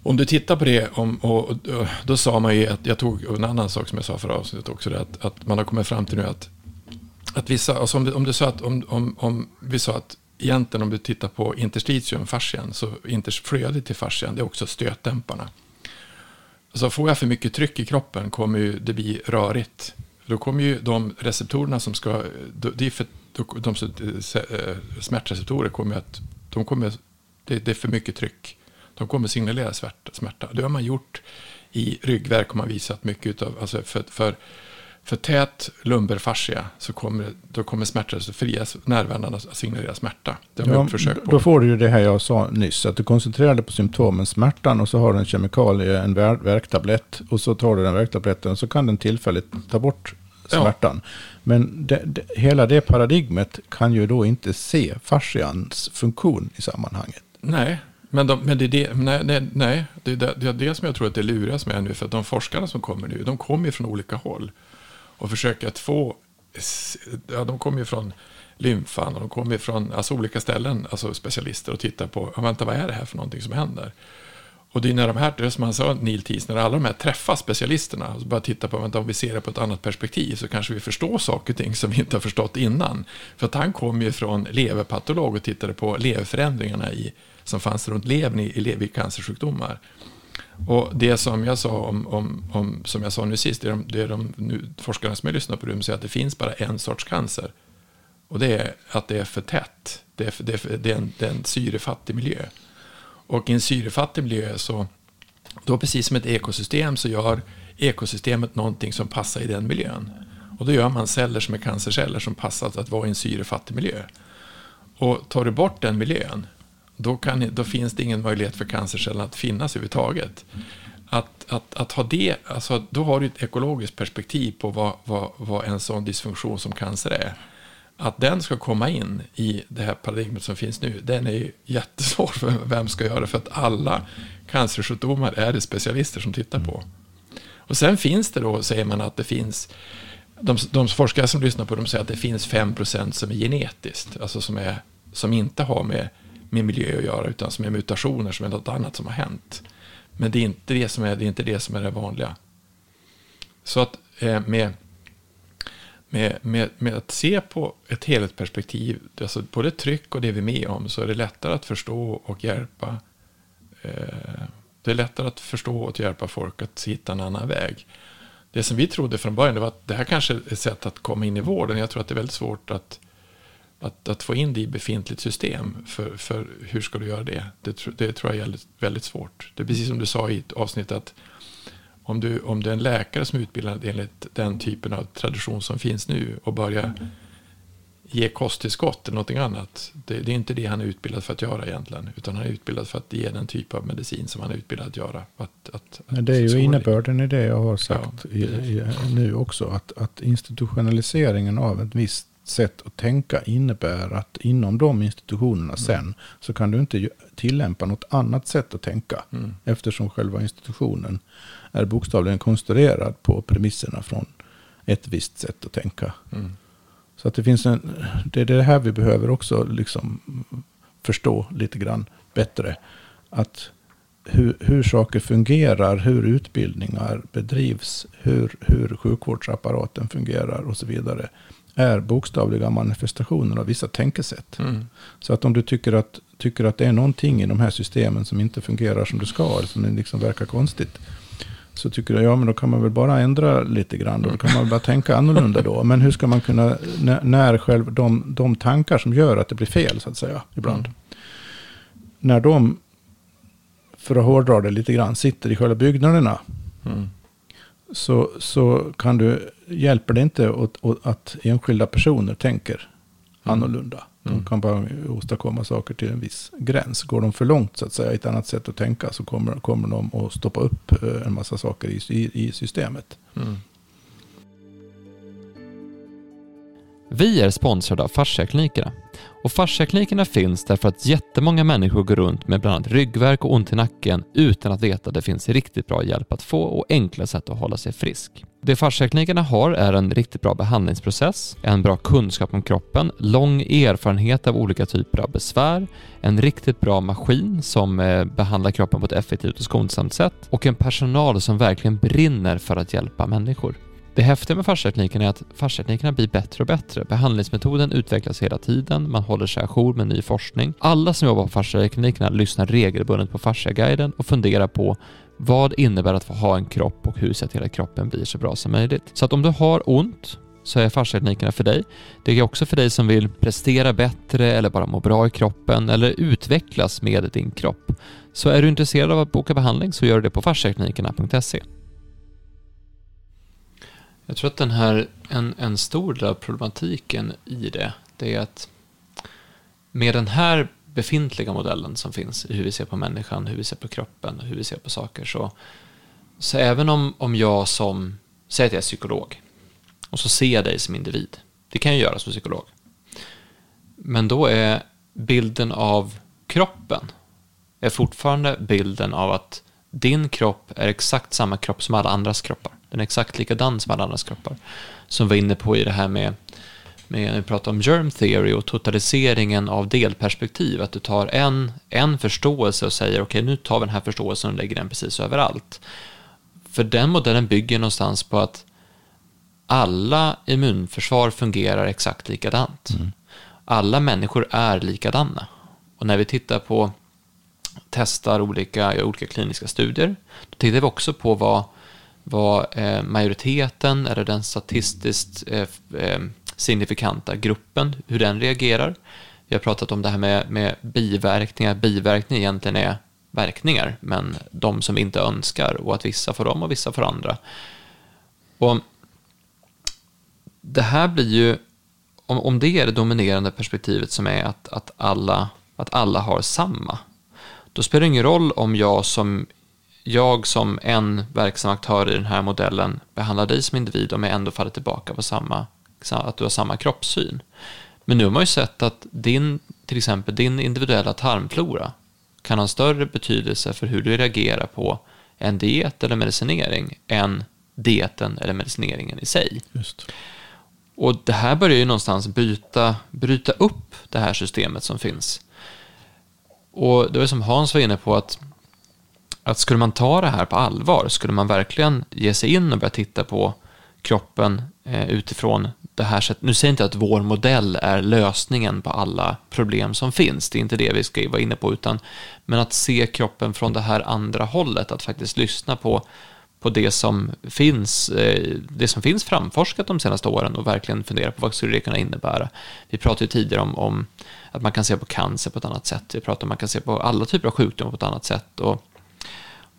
Om du tittar på det, om, och, och, då sa man ju att, jag tog en annan sak som jag sa förra avsnittet också, det, att, att man har kommit fram till nu att att vissa, alltså om, om du sa att, om, om, om vi sa att egentligen om du tittar på interstitiumfascien så flödet till fascian, det är också stötdämparna. Så får jag för mycket tryck i kroppen kommer ju det bli rörigt. Då kommer ju de receptorerna som ska, det är för, de, eh, smärtreceptorer kommer att, de kommer, det, det är för mycket tryck. De kommer signalera smärta. Det har man gjort i ryggverk har man visat mycket av, alltså för, för för tät lumberfascia så kommer, då kommer så fria nervändarna att signalera smärta. Det har ja, försök på. Då får du ju det här jag sa nyss, att du koncentrerar dig på symptomen, smärtan och så har du en kemikalie, en värktablett och så tar du den värktabletten och så kan den tillfälligt ta bort smärtan. Ja. Men det, det, hela det paradigmet kan ju då inte se fascians funktion i sammanhanget. Nej, men, de, men det är det, nej, nej, nej, det, är det, det är det som jag tror att det luras med nu. För att de forskarna som kommer nu, de kommer ju från olika håll och försöka att få, ja, de kommer ju från lymfan och de kommer från alltså, olika ställen, alltså specialister och tittar på, ja, vänta vad är det här för någonting som händer? Och det är när de här, det som han sa, Neil Tees, när alla de här träffar specialisterna och bara tittar på, vänta om vi ser det på ett annat perspektiv så kanske vi förstår saker och ting som vi inte har förstått innan. För att han kom ju från leverpatolog och tittade på leverförändringarna i, som fanns runt levern i, i, i cancersjukdomar. Och det som jag sa om, om, om som jag sa nu sist, det är de, det är de nu, forskarna som jag lyssnar på, de säger att det finns bara en sorts cancer. Och det är att det är för tätt. Det är, för, det är, för, det är, en, det är en syrefattig miljö. Och i en syrefattig miljö så, då precis som ett ekosystem så gör ekosystemet någonting som passar i den miljön. Och då gör man celler som är cancerceller som passar att vara i en syrefattig miljö. Och tar du bort den miljön, då, kan, då finns det ingen möjlighet för cancercellerna att finnas överhuvudtaget. Att, att, att ha det, alltså, då har du ett ekologiskt perspektiv på vad, vad, vad en sån dysfunktion som cancer är. Att den ska komma in i det här paradigmet som finns nu, den är ju jättesvår för vem ska göra det, för att alla cancersjukdomar är det specialister som tittar på. Och sen finns det då, säger man att det finns, de, de forskare som lyssnar på dem säger att det finns 5% som är genetiskt, alltså som, är, som inte har med, med miljö att göra, utan som är mutationer, som är något annat som har hänt. Men det är inte det som är det, är inte det, som är det vanliga. Så att eh, med, med, med, med att se på ett helhetsperspektiv, alltså både tryck och det vi är med om, så är det lättare att förstå och hjälpa. Eh, det är lättare att förstå och hjälpa folk att hitta en annan väg. Det som vi trodde från början var att det här kanske är ett sätt att komma in i vården. Jag tror att det är väldigt svårt att, att, att få in det i befintligt system. För, för hur ska du göra det? Det, det tror jag är väldigt, svårt. Det är precis som du sa i ett avsnitt att om du, om du är en läkare som är utbildad enligt den typen av tradition som finns nu och börjar ge kosttillskott eller någonting annat. Det, det, är inte det han är utbildad för att göra egentligen. Utan han är utbildad för att ge den typ av medicin som han är utbildad att göra. Att, att, Men det är ju innebörden i det jag har sagt ja. i, i, nu också. Att, att institutionaliseringen av ett visst sätt att tänka innebär att inom de institutionerna mm. sen så kan du inte tillämpa något annat sätt att tänka. Mm. Eftersom själva institutionen är bokstavligen konstruerad på premisserna från ett visst sätt att tänka. Mm. Så att det finns en, det är det här vi behöver också liksom förstå lite grann bättre. Att hur, hur saker fungerar, hur utbildningar bedrivs, hur, hur sjukvårdsapparaten fungerar och så vidare. Är bokstavliga manifestationer av vissa tänkesätt. Mm. Så att om du tycker att, tycker att det är någonting i de här systemen som inte fungerar som det ska, eller som liksom verkar konstigt så tycker jag, ja men då kan man väl bara ändra lite grann. Då kan man bara tänka annorlunda då. Men hur ska man kunna, när själv de, de tankar som gör att det blir fel så att säga, ibland. Mm. När de, för att hårdra det lite grann, sitter i själva byggnaderna. Mm. Så, så kan du, hjälper det inte att, att enskilda personer tänker mm. annorlunda. De mm. kan bara åstadkomma saker till en viss gräns. Går de för långt så att säga, ett annat sätt att tänka, så kommer, kommer de att stoppa upp eh, en massa saker i, i, i systemet. Mm. Vi är sponsrade av Fasciaklinikerna. Och fasciaklinikerna finns därför att jättemånga människor går runt med bland annat ryggvärk och ont i nacken utan att veta att det finns riktigt bra hjälp att få och enkla sätt att hålla sig frisk. Det fasciaklinikerna har är en riktigt bra behandlingsprocess, en bra kunskap om kroppen, lång erfarenhet av olika typer av besvär, en riktigt bra maskin som eh, behandlar kroppen på ett effektivt och skonsamt sätt och en personal som verkligen brinner för att hjälpa människor. Det häftiga med fasciaklinikerna är att fasciaklinikerna blir bättre och bättre. Behandlingsmetoden utvecklas hela tiden, man håller sig ajour med ny forskning. Alla som jobbar på fasciaklinikerna lyssnar regelbundet på Fasciaguiden och funderar på vad innebär att få ha en kropp och hur ser till att kroppen blir så bra som möjligt. Så att om du har ont så är fasciaklinikerna för dig. Det är också för dig som vill prestera bättre eller bara må bra i kroppen eller utvecklas med din kropp. Så är du intresserad av att boka behandling så gör du det på fasciaklinikerna.se. Jag tror att den här, en, en stor del av problematiken i det, det är att med den här befintliga modellen som finns i hur vi ser på människan, hur vi ser på kroppen och hur vi ser på saker, så, så även om, om jag som, säger att jag är psykolog, och så ser jag dig som individ, det kan jag göra som psykolog, men då är bilden av kroppen är fortfarande bilden av att din kropp är exakt samma kropp som alla andras kroppar. Den är exakt likadan som alla andras kroppar. Som var inne på i det här med, med vi pratar om germ theory och totaliseringen av delperspektiv. Att du tar en, en förståelse och säger okej, okay, nu tar vi den här förståelsen och lägger den precis överallt. För den modellen bygger någonstans på att alla immunförsvar fungerar exakt likadant. Mm. Alla människor är likadana. Och när vi tittar på testar olika, olika kliniska studier, då tittar vi också på vad vad eh, majoriteten eller den statistiskt eh, eh, signifikanta gruppen, hur den reagerar. Vi har pratat om det här med, med biverkningar. Biverkningar egentligen är verkningar, men de som inte önskar och att vissa får dem och vissa får andra. Och det här blir ju, om, om det är det dominerande perspektivet som är att, att, alla, att alla har samma, då spelar det ingen roll om jag som, jag som en verksam aktör i den här modellen behandlar dig som individ om jag ändå faller tillbaka på samma, att du har samma kroppssyn. Men nu har man ju sett att din, till exempel din individuella tarmflora kan ha en större betydelse för hur du reagerar på en diet eller medicinering än dieten eller medicineringen i sig. Just. Och det här börjar ju någonstans byta, bryta upp det här systemet som finns. Och det var som Hans var inne på att, att skulle man ta det här på allvar, skulle man verkligen ge sig in och börja titta på kroppen eh, utifrån det här sättet. Nu säger jag inte att vår modell är lösningen på alla problem som finns, det är inte det vi ska vara inne på, utan men att se kroppen från det här andra hållet, att faktiskt lyssna på på det som finns, eh, det som finns framforskat de senaste åren och verkligen fundera på vad skulle det kunna innebära. Vi pratade ju tidigare om, om att man kan se på cancer på ett annat sätt. Vi pratade om att man kan se på alla typer av sjukdomar på ett annat sätt. Och,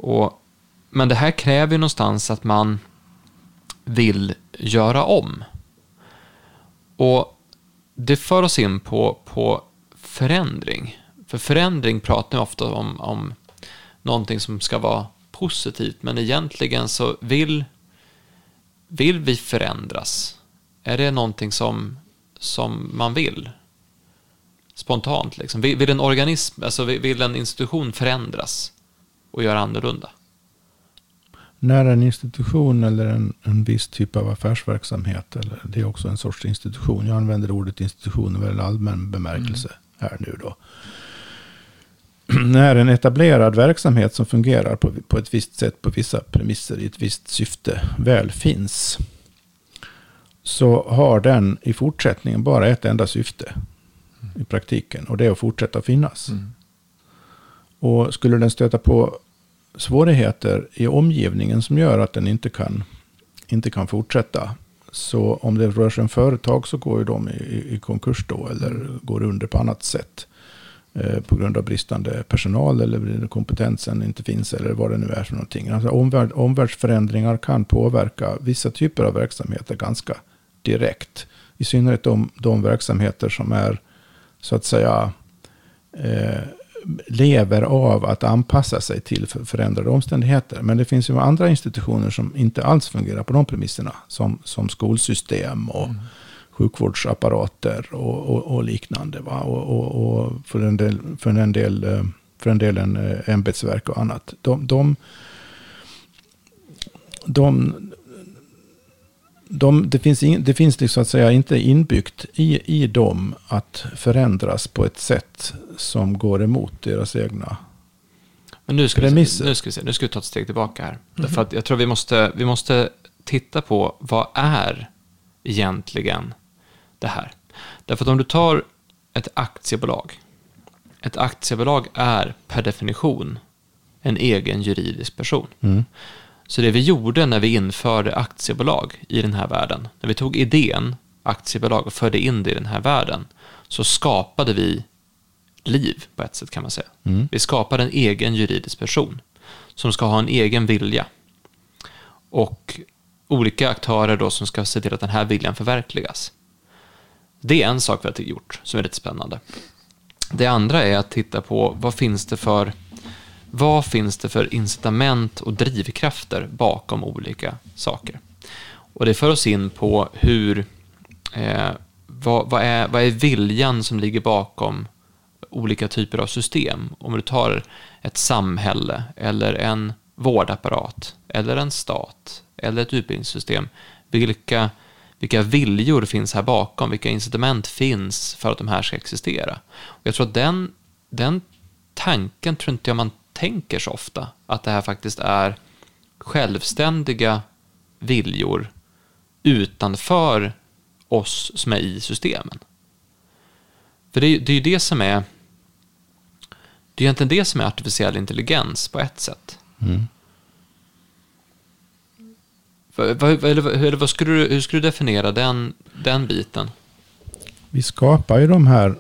och, men det här kräver ju någonstans att man vill göra om. Och det för oss in på, på förändring. För förändring pratar vi ofta om, om någonting som ska vara positivt, men egentligen så vill, vill vi förändras. Är det någonting som, som man vill? Spontant, liksom. Vill, vill en organism, alltså vill en institution förändras och göra annorlunda? När en institution eller en, en viss typ av affärsverksamhet, eller det är också en sorts institution, jag använder ordet institution i väldigt allmän bemärkelse mm. här nu då när en etablerad verksamhet som fungerar på, på ett visst sätt, på vissa premisser, i ett visst syfte, väl finns, så har den i fortsättningen bara ett enda syfte i praktiken, och det är att fortsätta finnas. Mm. Och skulle den stöta på svårigheter i omgivningen som gör att den inte kan, inte kan fortsätta, så om det rör sig om företag så går ju de i, i konkurs då, eller går under på annat sätt. Eh, på grund av bristande personal eller kompetensen inte finns eller vad det nu är för någonting. Alltså omvärld, omvärldsförändringar kan påverka vissa typer av verksamheter ganska direkt. I synnerhet de, de verksamheter som är så att säga eh, lever av att anpassa sig till förändrade omständigheter. Men det finns ju andra institutioner som inte alls fungerar på de premisserna. Som, som skolsystem och mm sjukvårdsapparater och, och, och liknande. Va? Och, och, för, en del, för en del, eh, för en del eh, ämbetsverk och annat. De, de, de, de, det finns, in, det finns liksom, så att säga inte inbyggt i, i dem att förändras på ett sätt som går emot deras egna Men nu ska, premisser. Vi, nu ska vi se, nu ska vi ta ett steg tillbaka här. Mm -hmm. Därför att jag tror vi måste, vi måste titta på vad är egentligen det här. Därför att om du tar ett aktiebolag. Ett aktiebolag är per definition en egen juridisk person. Mm. Så det vi gjorde när vi införde aktiebolag i den här världen, när vi tog idén aktiebolag och förde in det i den här världen, så skapade vi liv på ett sätt kan man säga. Mm. Vi skapade en egen juridisk person som ska ha en egen vilja. Och olika aktörer då som ska se till att den här viljan förverkligas. Det är en sak vi har gjort som är lite spännande. Det andra är att titta på vad finns det för vad finns det för incitament och drivkrafter bakom olika saker? Och det för oss in på hur, eh, vad, vad, är, vad är viljan som ligger bakom olika typer av system? Om du tar ett samhälle eller en vårdapparat eller en stat eller ett utbildningssystem. Vilka vilka viljor finns här bakom? Vilka incitament finns för att de här ska existera? Och jag tror att den, den tanken tror inte jag man tänker så ofta. Att det här faktiskt är självständiga viljor utanför oss som är i systemen. För det är, det är ju det som är det är egentligen det som är artificiell intelligens på ett sätt. Mm. eller, eller vad skulle du, hur skulle du definiera den, den biten? Vi skapar ju de här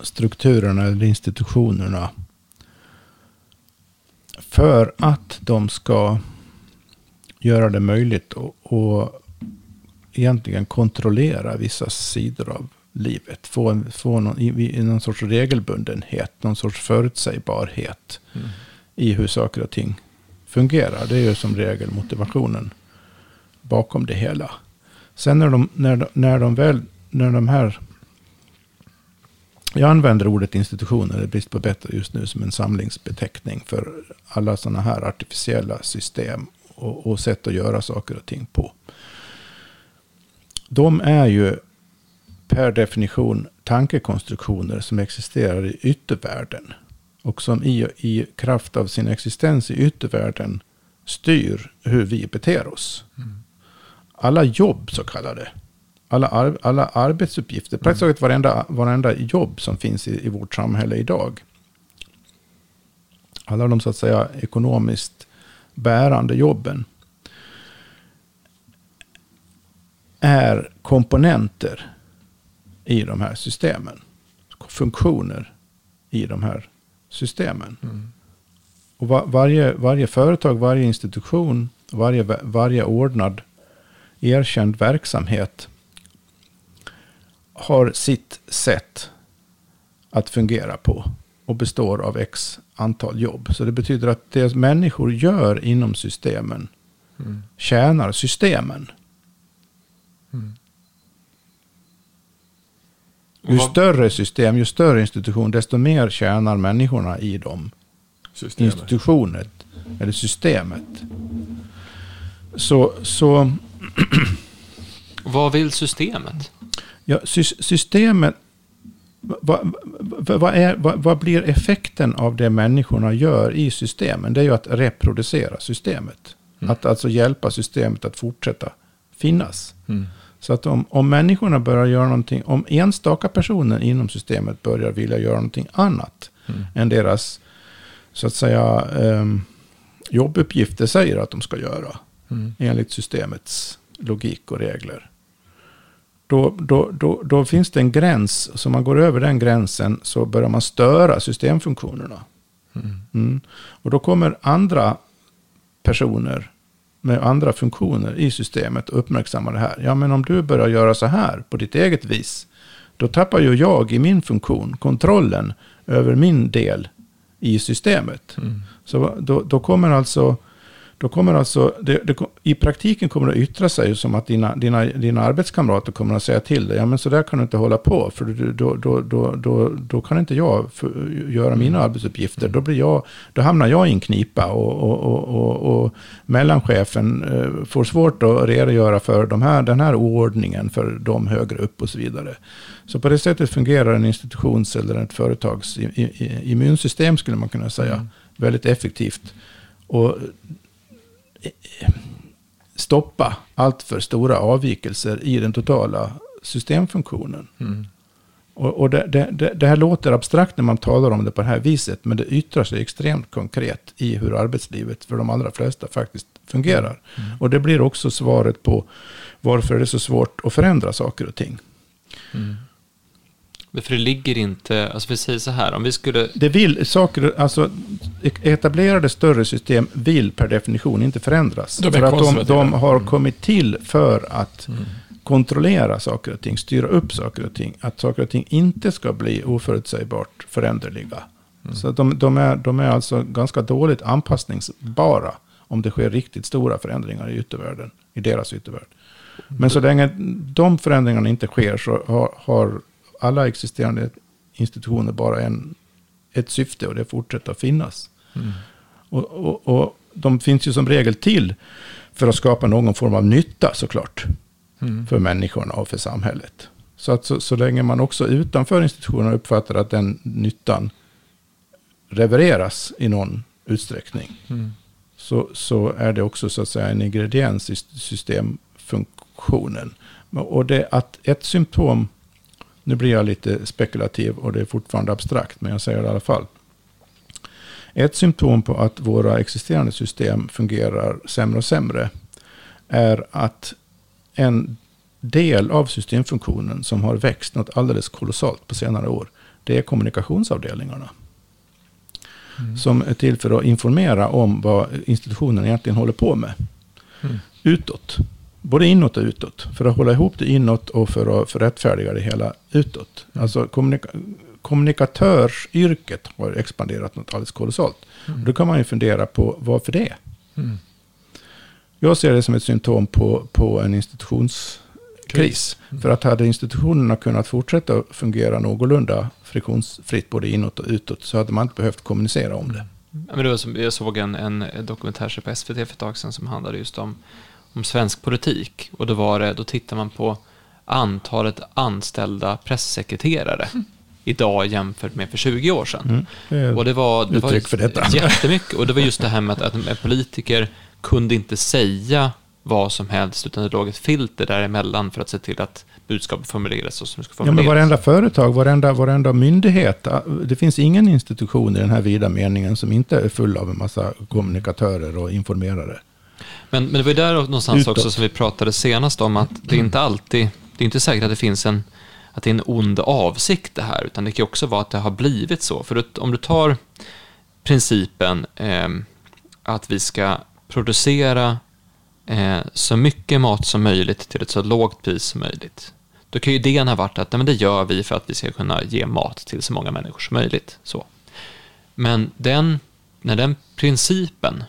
strukturerna eller institutionerna för att de ska göra det möjligt att, att egentligen kontrollera vissa sidor av livet. Få, en, få någon, i, i någon sorts regelbundenhet, någon sorts förutsägbarhet Mm. i hur saker och ting fungerar. Det är ju som regel motivationen bakom det hela. Sen när de, när de, när de väl, när de här jag använder ordet institutioner, det är brist på bättre just nu, som en samlingsbeteckning för alla sådana här artificiella system och, och sätt att göra saker och ting på. De är ju per definition tankekonstruktioner som existerar i yttervärlden. Och som i, i kraft av sin existens i yttervärlden styr hur vi beter oss. Alla jobb så kallade, alla, ar, alla arbetsuppgifter, praktiskt taget varenda, varenda jobb som finns i, i vårt samhälle idag. Alla de så att säga ekonomiskt bärande jobben är komponenter i de här systemen. Funktioner i de här systemen. Mm. Och va, varje, varje företag, varje institution, varje, varje ordnad erkänd verksamhet har sitt sätt att fungera på och består av x antal jobb. Så det betyder att det människor gör inom systemen Mm. tjänar systemen. Mm. Ju Vad- större system, ju större institution, desto mer tjänar människorna i dem. Systemet. institutionen eller systemet. Så, så Vad vill systemet? Ja, sy- systemet, vad, vad, vad, är, vad, vad blir effekten av det människorna gör i systemen? Det är ju att reproducera systemet. Mm. Att alltså hjälpa systemet att fortsätta finnas. Mm. Så att om, om människorna börjar göra någonting, om enstaka personer inom systemet börjar vilja göra någonting annat Mm. än deras, så att säga, um, jobbuppgifter säger att de ska göra, Mm. enligt systemets logik och regler. Då, då, då, då finns det en gräns, så man går över den gränsen så börjar man störa systemfunktionerna. Mm. Mm. Och då kommer andra personer med andra funktioner i systemet och uppmärksamma det här. Ja, men om du börjar göra så här på ditt eget vis, då tappar ju jag i min funktion kontrollen över min del i systemet. Mm. Så då, då kommer alltså, då kommer alltså det, det, i praktiken kommer det att yttra sig som att dina, dina, dina arbetskamrater kommer att säga till dig, ja men så där kan du inte hålla på, för då, då, då, då, då kan inte jag för, göra mina arbetsuppgifter. Då, blir jag, då hamnar jag i en knipa och, och, och, och, och mellanchefen eh, får svårt att redogöra för de här, den här oordningen för de högre upp och så vidare. Så på det sättet fungerar en institutions eller ett företags immunsystem skulle man kunna säga Mm. väldigt effektivt. Och stoppa allt för stora avvikelser i den totala systemfunktionen. Mm. Och, och det, det, det, det här låter abstrakt när man talar om det på det här viset, men det yttrar sig extremt konkret i hur arbetslivet för de allra flesta faktiskt fungerar. Mm. Och det blir också svaret på varför är det är så svårt att förändra saker och ting. Mm. För det ligger inte, alltså vi säger så här, om vi skulle, Det vill saker, alltså etablerade större system vill per definition inte förändras. De för att de, de har Mm. kommit till för att Mm. kontrollera saker och ting, styra upp saker och ting. Att saker och ting inte ska bli oförutsägbart föränderliga. Mm. Så de, de, är, de är alltså ganska dåligt anpassningsbara om det sker riktigt stora förändringar i yttervärlden, i deras yttervärld. Men så länge de förändringarna inte sker så har, har alla existerande institutioner bara en, ett syfte och det är att finnas. Mm. Och, och, och de finns ju som regel till för att skapa någon form av nytta såklart Mm. för människorna och för samhället. Så att så, så länge man också utanför institutionerna uppfattar att den nyttan levereras i någon utsträckning Mm. så, så är det också så att säga en ingrediens i systemfunktionen. Och det att ett symptom, nu blir jag lite spekulativ och det är fortfarande abstrakt, men jag säger det i alla fall. Ett symptom på att våra existerande system fungerar sämre och sämre är att en del av systemfunktionen som har växt något alldeles kolossalt på senare år, det är kommunikationsavdelningarna. Mm. Som är till för att informera om vad institutionen egentligen håller på med. Mm. Utåt. Både inåt och utåt. För att hålla ihop det inåt och för att rättfärdiga det hela utåt. Mm. Alltså kommunika kommunikatörsyrket har expanderat något alldeles kolossalt. Mm. Då kan man ju fundera på varför det. Mm. Jag ser det som ett symptom på, på en institutionskris. Mm. För att hade institutionerna kunnat fortsätta fungera någorlunda friktionsfritt både inåt och utåt så hade man inte behövt kommunicera om det. Men det var som, jag såg en, en dokumentär på SVT för ett tag sedan som handlade just om, om svensk politik. Och då, var det, då tittar man på antalet anställda pressekreterare. Mm idag jämfört med för 20 år sedan. Mm. och det var, det var för detta. jättemycket. Och det var just det här med att, att politiker kunde inte säga vad som helst, utan det låg ett filter däremellan för att se till att budskapet formuleras så som det ska formuleras. Ja, men varenda företag, varenda, varenda myndighet, det finns ingen institution i den här vida meningen som inte är full av en massa kommunikatörer och informerare. Men, men det var ju där någonstans Utåt. också som vi pratade senast om, att det är inte alltid, det är inte säkert att det finns en att det är en ond avsikt det här, utan det kan också vara att det har blivit så. För om du tar principen eh, att vi ska producera eh, så mycket mat som möjligt till ett så lågt pris som möjligt. Då kan ju idén ha varit att nej, men det gör vi för att vi ska kunna ge mat till så många människor som möjligt. Så. Men den, när den principen,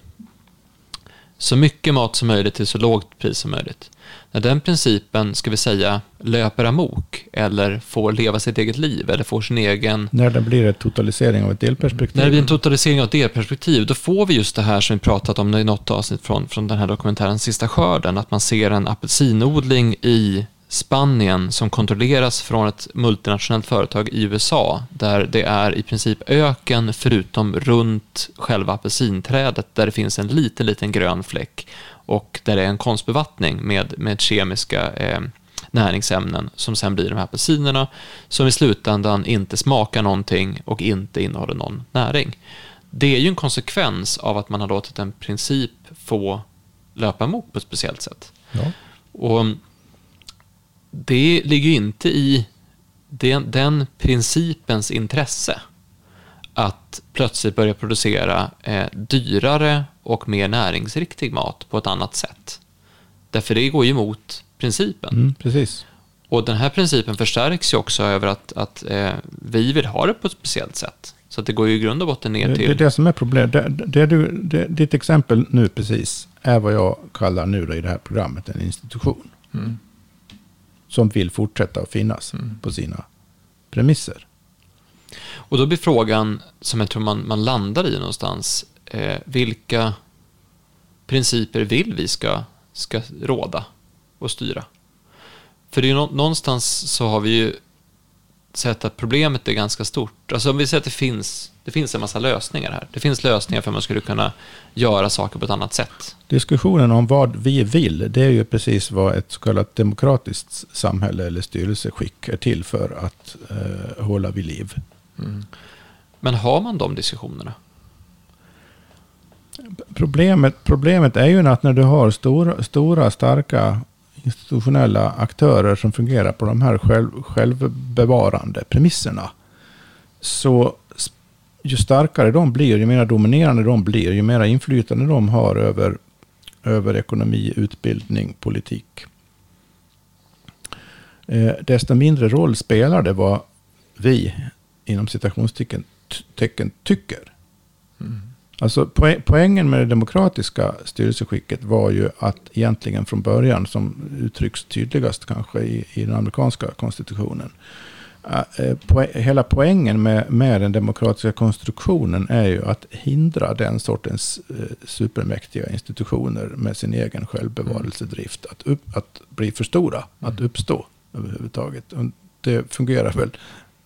så mycket mat som möjligt till så lågt pris som möjligt, när den principen, ska vi säga, löper amok eller får leva sitt eget liv eller får sin egen... När det blir en totalisering av ett delperspektiv. När det blir en totalisering av ett delperspektiv, då får vi just det här som vi pratat om i något avsnitt från, från den här dokumentären Sista skörden, att man ser en apelsinodling i Spanien som kontrolleras från ett multinationellt företag i USA där det är i princip öken förutom runt själva apelsinträdet där det finns en liten, liten grön fläck och där det är en konstbevattning med, med kemiska eh, näringsämnen som sen blir de här apelsinerna som i slutändan inte smakar någonting och inte innehåller någon näring. Det är ju en konsekvens av att man har låtit en princip få löpa emot på ett speciellt sätt. Ja. Och det ligger ju inte i den, den principens intresse att plötsligt börja producera eh, dyrare och mer näringsriktig mat på ett annat sätt. Därför det går ju emot principen. Mm, precis. Och den här principen förstärks ju också över att, att eh, vi vill ha det på ett speciellt sätt. Så det går ju i grund och botten ner till... Det är det som är problemet. Det, det, du, det, ditt exempel nu precis är vad jag kallar nu då i det här programmet en institution. Mm. Som vill fortsätta att finnas mm. på sina premisser. Och då blir frågan, som jag tror man, man landar i någonstans, eh, vilka principer vill vi ska, ska råda och styra? För det är ju någonstans så har vi ju sett att problemet är ganska stort. Alltså om vi säger att det finns, det finns en massa lösningar här. Det finns lösningar för att man skulle kunna göra saker på ett annat sätt. Diskussionen om vad vi vill, det är ju precis vad ett så kallat demokratiskt samhälle eller styrelseskick är till för att eh, hålla vid liv. Mm. Men har man de diskussionerna? Problemet, problemet är ju att när du har stora, stora starka institutionella aktörer som fungerar på de här själv, självbevarande premisserna. Så ju starkare de blir, ju mer dominerande de blir, ju mer inflytande de har över, över ekonomi, utbildning, politik. Eh, desto mindre roll spelar det vad vi, inom citationstecken, tycker. Mm. Alltså poängen med det demokratiska styrelseskicket var ju att egentligen från början, som uttrycks tydligast kanske i, i den amerikanska konstitutionen, uh, hela poängen med, med den demokratiska konstruktionen är ju att hindra den sortens uh, supermäktiga institutioner med sin egen självbevarelsedrift att, upp, att bli för stora, mm. att uppstå överhuvudtaget. Och det fungerar väl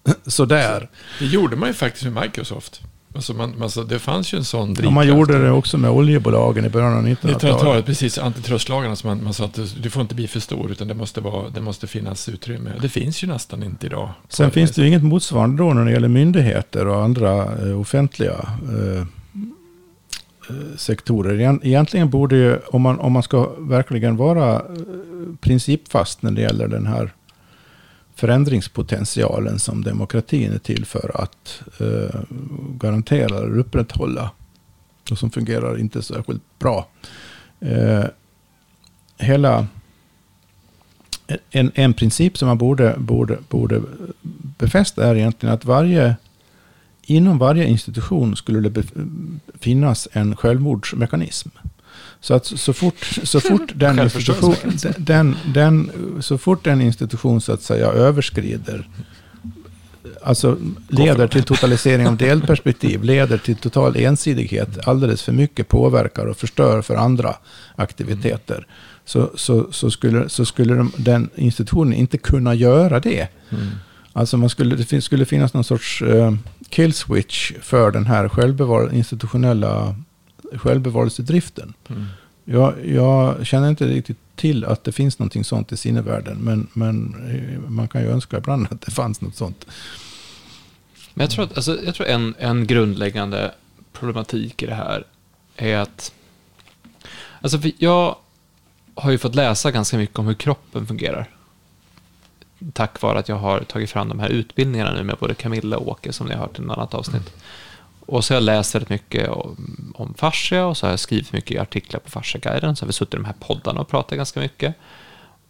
sådär. Det gjorde man ju faktiskt med Microsoft. Alltså man, alltså det fanns ju en sån drivkraft. Ja, man gjorde det också med oljebolagen i början av 1900-talet. Precis, antitrustlagarna. Man, man sa att du får inte bli för stor, utan det måste, vara, det måste finnas utrymme. Det finns ju nästan inte idag. Sen finns det ju inget motsvarande då när det gäller myndigheter och andra eh, offentliga eh, eh, sektorer. Egent- Egentligen borde ju, om man, om man ska verkligen vara eh, principfast när det gäller den här förändringspotentialen som demokratin är till för att eh, garantera eller upprätthålla och som fungerar inte särskilt bra. Eh, hela en, en princip som man borde, borde, borde befästa är egentligen att varje inom varje institution skulle det finnas en självmordsmekanism. Så att så fort, så fort den institution, den, den, så fort en institution så att säga överskrider, alltså leder till totalisering av delperspektiv, leder till total ensidighet, alldeles för mycket påverkar och förstör för andra aktiviteter, så, så, så skulle, så skulle de, den institutionen inte kunna göra det. Mm. Alltså man skulle, det skulle finnas någon sorts uh, kill switch för den här självbevar, institutionella självbevarelsedriften. Mm. Jag, jag känner inte riktigt till att det finns någonting sånt i sinnevärlden, men, men eh, man kan ju önska ibland att det fanns något sånt. Men jag tror att alltså, jag tror en, en grundläggande problematik i det här är att... Alltså, jag har ju fått läsa ganska mycket om hur kroppen fungerar. Tack vare att jag har tagit fram de här utbildningarna nu med både Camilla och Åke, som ni har hört i ett annat avsnitt. Och så har jag läst väldigt mycket om, om fascia och så har jag skrivit mycket artiklar på Fasciaguiden. Så har vi suttit i de här poddarna och pratat ganska mycket.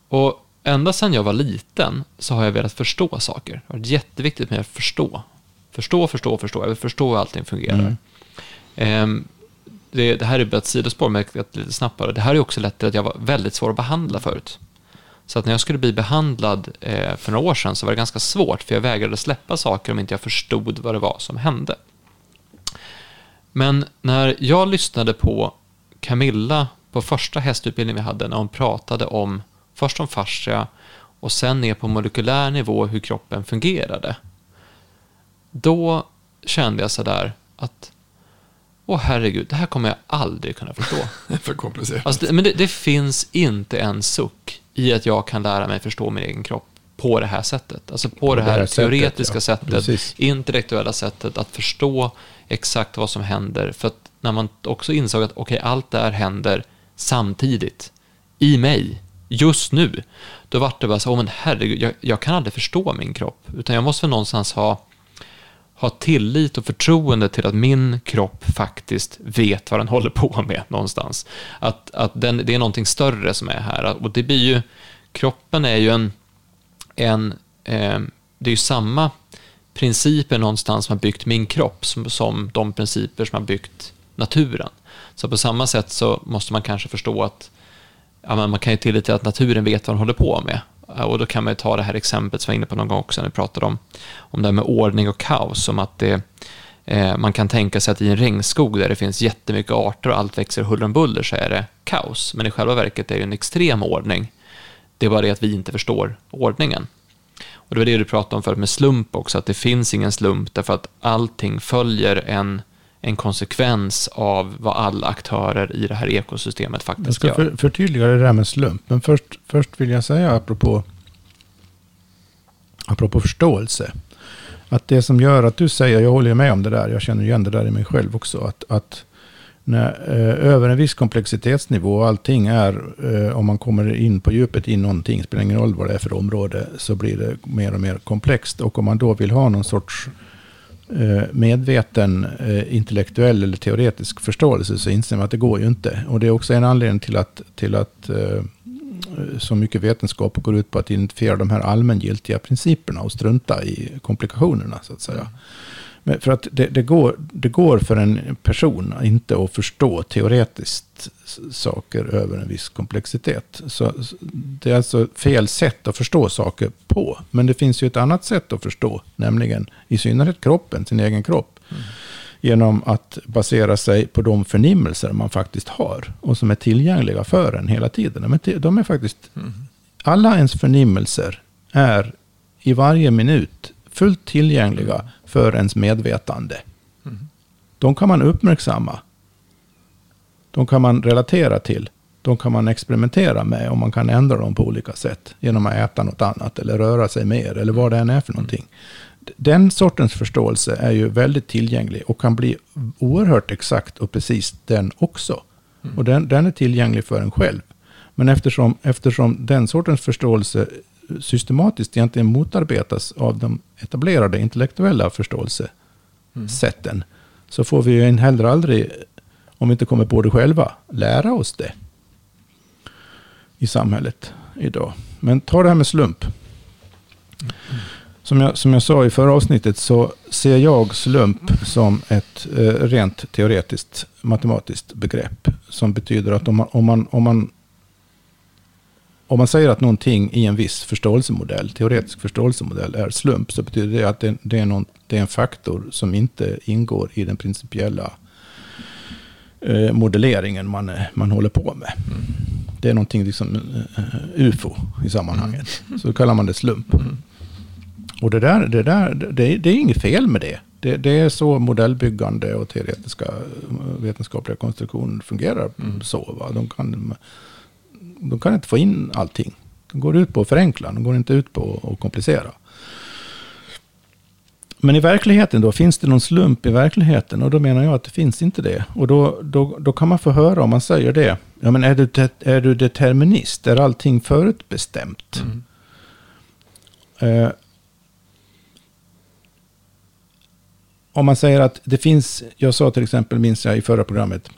Och ända sedan jag var liten så har jag velat förstå saker. Det har varit jätteviktigt med att förstå. Förstå, förstå, förstå. Jag vill förstå hur allting fungerar. Mm. Ehm, det, det här är bara ett sidospår, men jag lite snabbt bara. Det här är också lett till att jag var väldigt svår att behandla förut. Så att när jag skulle bli behandlad eh, för några år sedan så var det ganska svårt, för jag vägrade släppa saker om inte jag förstod vad det var som hände. Men när jag lyssnade på Camilla på första hästutbildningen vi hade, när hon pratade om först om fascia och sen ner på molekylär nivå hur kroppen fungerade. Då kände jag sådär att åh herregud, det här kommer jag aldrig kunna förstå. Det för komplicerat. Alltså, det, men det, det finns inte en suck i att jag kan lära mig förstå min egen kropp på det här sättet. Alltså på, det, här teoretiska ja. sättet, intellektuella sättet att förstå exakt vad som händer. För att när man också insåg att okej, allt det här händer samtidigt i mig, just nu, då var det bara så, oh, men herregud, jag, jag kan aldrig förstå min kropp, utan jag måste väl någonstans ha ha tillit och förtroende till att min kropp faktiskt vet vad den håller på med någonstans. Att, att den, det är någonting större som är här. Och det blir ju, kroppen är ju en, en eh, det är ju samma principer någonstans som har byggt min kropp som, som de principer som har byggt naturen. Så på samma sätt så måste man kanske förstå att ja, men man kan ju tillita att naturen vet vad den håller på med. Och då kan man ju ta det här exemplet som jag var inne på någon gång också när vi pratade om, om det här med ordning och kaos. Som att det, eh, man kan tänka sig att i en regnskog där det finns jättemycket arter och allt växer huller om buller så är det kaos. Men i själva verket är det en extrem ordning. Det är bara det att vi inte förstår ordningen. Och det var det du pratade om förut med slump också, att det finns ingen slump därför att allting följer en, en konsekvens av vad alla aktörer i det här ekosystemet Jag faktiskt ska gör. för, förtydliga det där med slump. Men först, först vill jag säga apropå, apropå förståelse. Att det som gör att du säger, jag håller med om det där, jag känner igen det där i mig själv också. Att, att när, eh, över en viss komplexitetsnivå och allting är, eh, om man kommer in på djupet i någonting, spelar ingen roll vad det är för område, så blir det mer och mer komplext. Och om man då vill ha någon sorts eh, medveten eh, intellektuell eller teoretisk förståelse så inser man att det går ju inte. Och det är också en anledning till att, till att eh, så mycket vetenskap går ut på att identifiera de här allmängiltiga principerna och strunta i komplikationerna så att säga. Men för att det, det, går, det går för en person inte att förstå teoretiskt saker över en viss komplexitet. Så det är alltså fel sätt att förstå saker på. Men det finns ju ett annat sätt att förstå, nämligen i synnerhet kroppen, sin egen kropp. Genom att basera sig på de förnimmelser man faktiskt har och som är tillgängliga för en hela tiden. De är, de är faktiskt, alla ens förnimmelser är i varje minut fullt tillgängliga för ens medvetande. De kan man uppmärksamma. De kan man relatera till. De kan man experimentera med och man kan ändra dem på olika sätt. Genom att äta något annat eller röra sig mer eller vad det än är för någonting. Den sortens förståelse är ju väldigt tillgänglig och kan bli oerhört exakt och precis den också. Mm. Och den, den är tillgänglig för en själv. Men eftersom, eftersom den sortens förståelse systematiskt egentligen motarbetas av de etablerade intellektuella förståelsesätten så får vi ju heller aldrig, om vi inte kommer på det själva, lära oss det i samhället idag. Men ta det här med slump. Som jag, som jag sa i förra avsnittet så ser jag slump som ett eh, rent teoretiskt matematiskt begrepp. Som betyder att om man, om, man, om, man, om man säger att någonting i en viss förståelsemodell, teoretisk förståelsemodell, är slump så betyder det att det, det, är, någon, det är en faktor som inte ingår i den principiella eh, modelleringen man, man håller på med. Det är någonting liksom eh, ufo i sammanhanget. Så kallar man det slump. Mm. Och det, där, det, där, det, det är inget fel med det. det. Det är så modellbyggande och teoretiska eh, vetenskapliga konstruktioner fungerar. Mm. så. Va? De, kan, de kan inte få in allting. De går ut på att förenkla, de går inte ut på att komplicera. Men i verkligheten då, finns det någon slump i verkligheten? Och då menar jag att det finns inte det. Och då, då, då kan man få höra om man säger det. Ja men är du, det- är du determinist? Är allting förutbestämt? Mm. Eh, om man säger att det finns, jag sa till exempel, minns jag i förra programmet,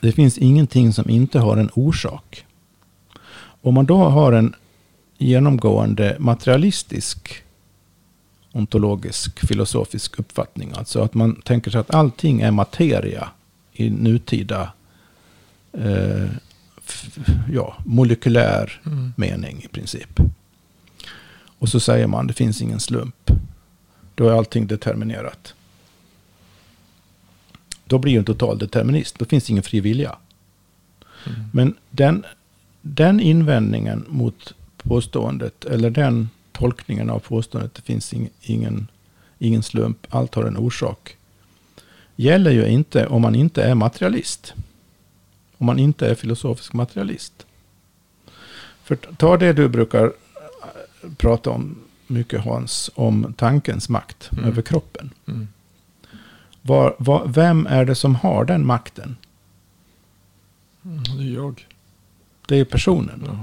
det finns ingenting som inte har en orsak. Om man då har en genomgående materialistisk ontologisk filosofisk uppfattning, alltså att man tänker sig att allting är materia i nutida eh, ja, molekylär Mm. mening i princip. Och så säger man det finns ingen slump. Då är allting determinerat. Då blir ju en total determinist. Då finns ingen fri vilja. Mm. Men den, den invändningen mot påståendet, eller den tolkningen av påståendet, det finns ing, ingen, ingen slump, allt har en orsak, gäller ju inte om man inte är materialist. Om man inte är filosofisk materialist. För ta det du brukar äh, prata om mycket Hans, om tankens makt Mm. över kroppen. Mm. Var, var, vem är det som har den makten? Mm, Det är jag. Det är personen. Ja.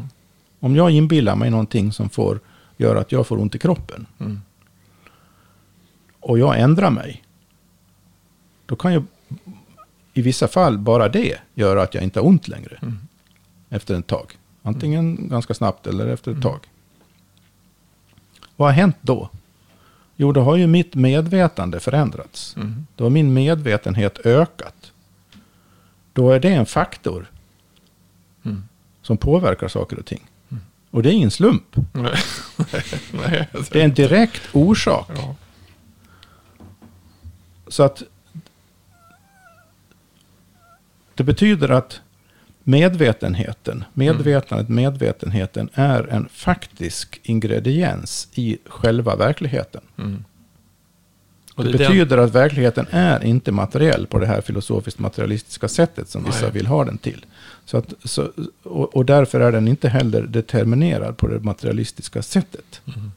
Om jag inbillar mig någonting som får göra att jag får ont i kroppen Mm. och jag ändrar mig. Då kan ju i vissa fall bara det göra att jag inte har ont längre Mm. efter ett tag. Antingen ganska snabbt eller efter ett Mm. tag. Vad har hänt då? Jo, då har ju mitt medvetande förändrats. Mm. Då har min medvetenhet ökat. Då är det en faktor Mm. Som påverkar saker och ting. Mm. Och det är ingen slump. Nej. Nej. Det är en direkt orsak. Ja. Så att det betyder att medvetenheten, medvetandet, medvetenheten är en faktisk ingrediens i själva verkligheten. Mm. Och Det, det är den- betyder att verkligheten är inte materiell på det här filosofiskt materialistiska sättet som vissa Nej. vill ha den till. Så att, så, och, och därför är den inte heller determinerad på det materialistiska sättet. Mm.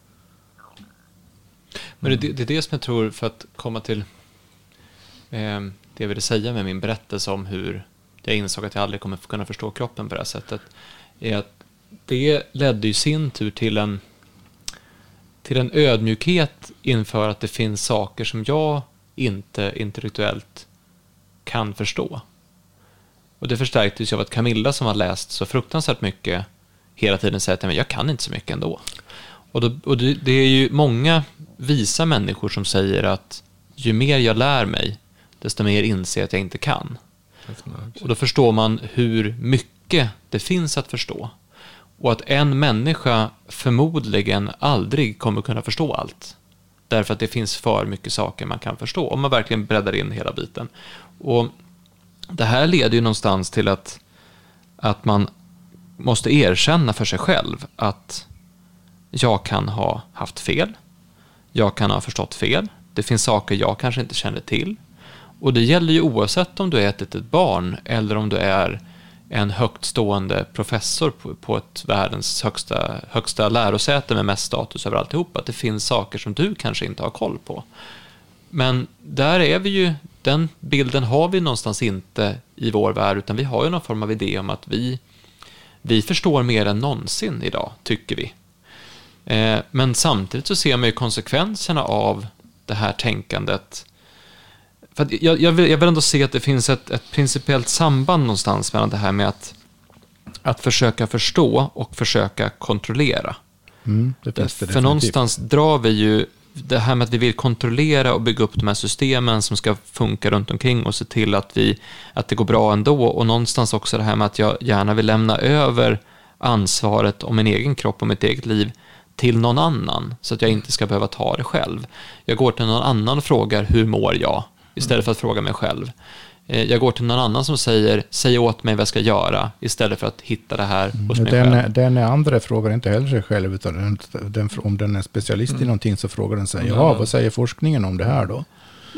Men det, det är det som jag tror, för att komma till eh, det jag ville säga med min berättelse om hur jag insåg att jag aldrig kommer kunna förstå kroppen på det här sättet, är att det ledde i sin tur till en, till en ödmjukhet inför att det finns saker som jag inte intellektuellt kan förstå. Och det förstärktes ju av att Camilla som har läst så fruktansvärt mycket hela tiden säger att "Nej, men jag kan inte så mycket ändå. Och, då, och det, det är ju många visa människor som säger att ju mer jag lär mig, desto mer inser jag att jag inte kan. Och då förstår man hur mycket det finns att förstå. Och att en människa förmodligen aldrig kommer kunna förstå allt. Därför att det finns för mycket saker man kan förstå, om man verkligen breddar in hela biten. Och det här leder ju någonstans till att, att man måste erkänna för sig själv att jag kan ha haft fel. Jag kan ha förstått fel. Det finns saker jag kanske inte känner till. Och det gäller ju oavsett om du är ett litet barn eller om du är en högt stående professor på, på ett världens högsta, högsta lärosäte med mest status över alltihop, att det finns saker som du kanske inte har koll på. Men där är vi ju, den bilden har vi någonstans inte i vår värld, utan vi har ju någon form av idé om att vi, vi förstår mer än någonsin idag, tycker vi. Eh, men samtidigt så ser man ju konsekvenserna av det här tänkandet. För jag, jag, vill, jag vill ändå se att det finns ett, ett principiellt samband någonstans mellan det här med att, att försöka förstå och försöka kontrollera. Mm, det För någonstans drar vi ju det här med att vi vill kontrollera och bygga upp de här systemen som ska funka runt omkring och se till att, vi, att det går bra ändå. Och någonstans också det här med att jag gärna vill lämna över ansvaret om min egen kropp och mitt eget liv till någon annan så att jag inte ska behöva ta det själv. Jag går till någon annan och frågar hur mår jag istället för att fråga mig själv. Eh, Jag går till någon annan som säger, säg åt mig vad jag ska göra istället för att hitta det här hos mig Den, själv. den andra frågar inte heller sig själv, utan den, den, om den är specialist i någonting så frågar den sig, ja, vad säger forskningen om det här då?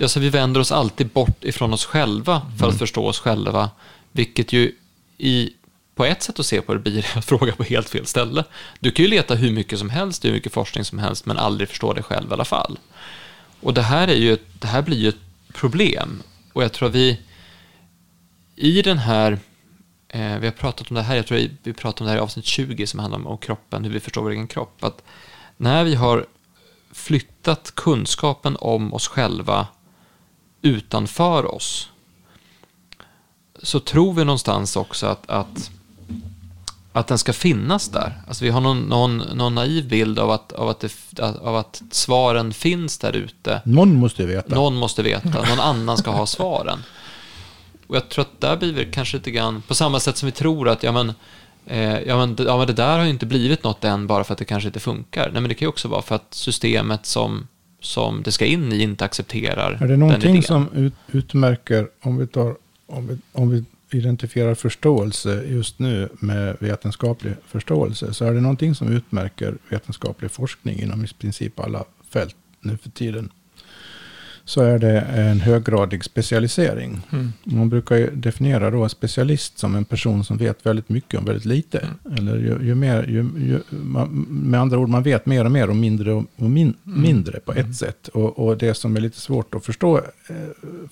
Ja, så vi vänder oss alltid bort ifrån oss själva för att förstå oss själva, vilket ju i, på ett sätt att se på det blir att fråga på helt fel ställe. Du kan ju leta hur mycket som helst, hur mycket forskning som helst, men aldrig förstå dig själv i alla fall. Och det här, är ju, det här blir ju ett problem. Och jag tror att vi i den här, eh, vi har pratat om det här, jag tror vi pratade om det här i avsnitt 20 som handlar om, om kroppen, hur vi förstår vår egen kropp, att när vi har flyttat kunskapen om oss själva utanför oss så tror vi någonstans också att, att, att den ska finnas där. Alltså vi har någon, någon, någon naiv bild av att, av, att det, av att svaren finns där ute. Någon måste veta. Någon måste veta, någon annan ska ha svaren. Och jag tror att där blir vi kanske lite grann, på samma sätt som vi tror att ja men, eh, ja, men, ja, men det där har ju inte blivit något än bara för att det kanske inte funkar. Nej men det kan ju också vara för att systemet som, som det ska in i inte accepterar Är det den någonting idén. som ut, utmärker, om vi, tar, om, vi, om vi identifierar förståelse just nu med vetenskaplig förståelse, så är det någonting som utmärker vetenskaplig forskning inom i princip alla fält nu för tiden, så är det en höggradig specialisering. Mm. Man brukar ju definiera då en specialist som en person som vet väldigt mycket om väldigt lite. Eller ju, ju mer, ju, ju, man, med andra ord, man vet mer och mer och mindre och, och min, mindre på ett sätt. Och, och det som är lite svårt att förstå, eh,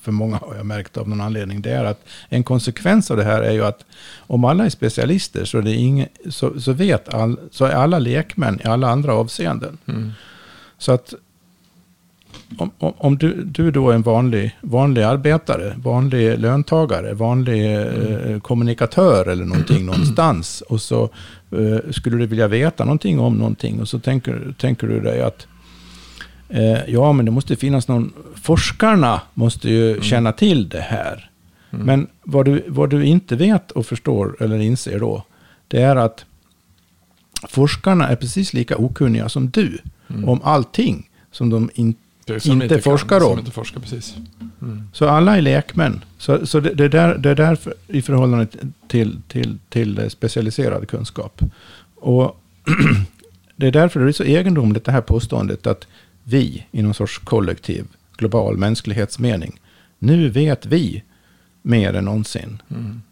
för många har jag märkt av någon anledning, det är att en konsekvens av det här är ju att om alla är specialister så, är det ingen, så, så, vet all, så är alla lekmän i alla andra avseenden. Mm. Så att om, om, om du, du då är en vanlig, vanlig arbetare, vanlig löntagare, vanlig eh, kommunikatör eller någonting någonstans och så eh, skulle du vilja veta någonting om någonting och så tänker, tänker du dig att eh, ja, men det måste finnas någon, forskarna måste ju känna till det här. Men vad du, vad du inte vet och förstår eller inser då, det är att forskarna är precis lika okunniga som du om allting som de inte Inte kan, forskar som om. inte forskar precis. Mm. Så alla är lekmän. Så, så det, det, är där, det är därför i förhållande till, till, till eh, specialiserad kunskap. Och det är därför det är så egendomligt det här påståendet att vi i någon sorts kollektiv global mänsklighetsmening, nu vet vi mer än någonsin. Mm.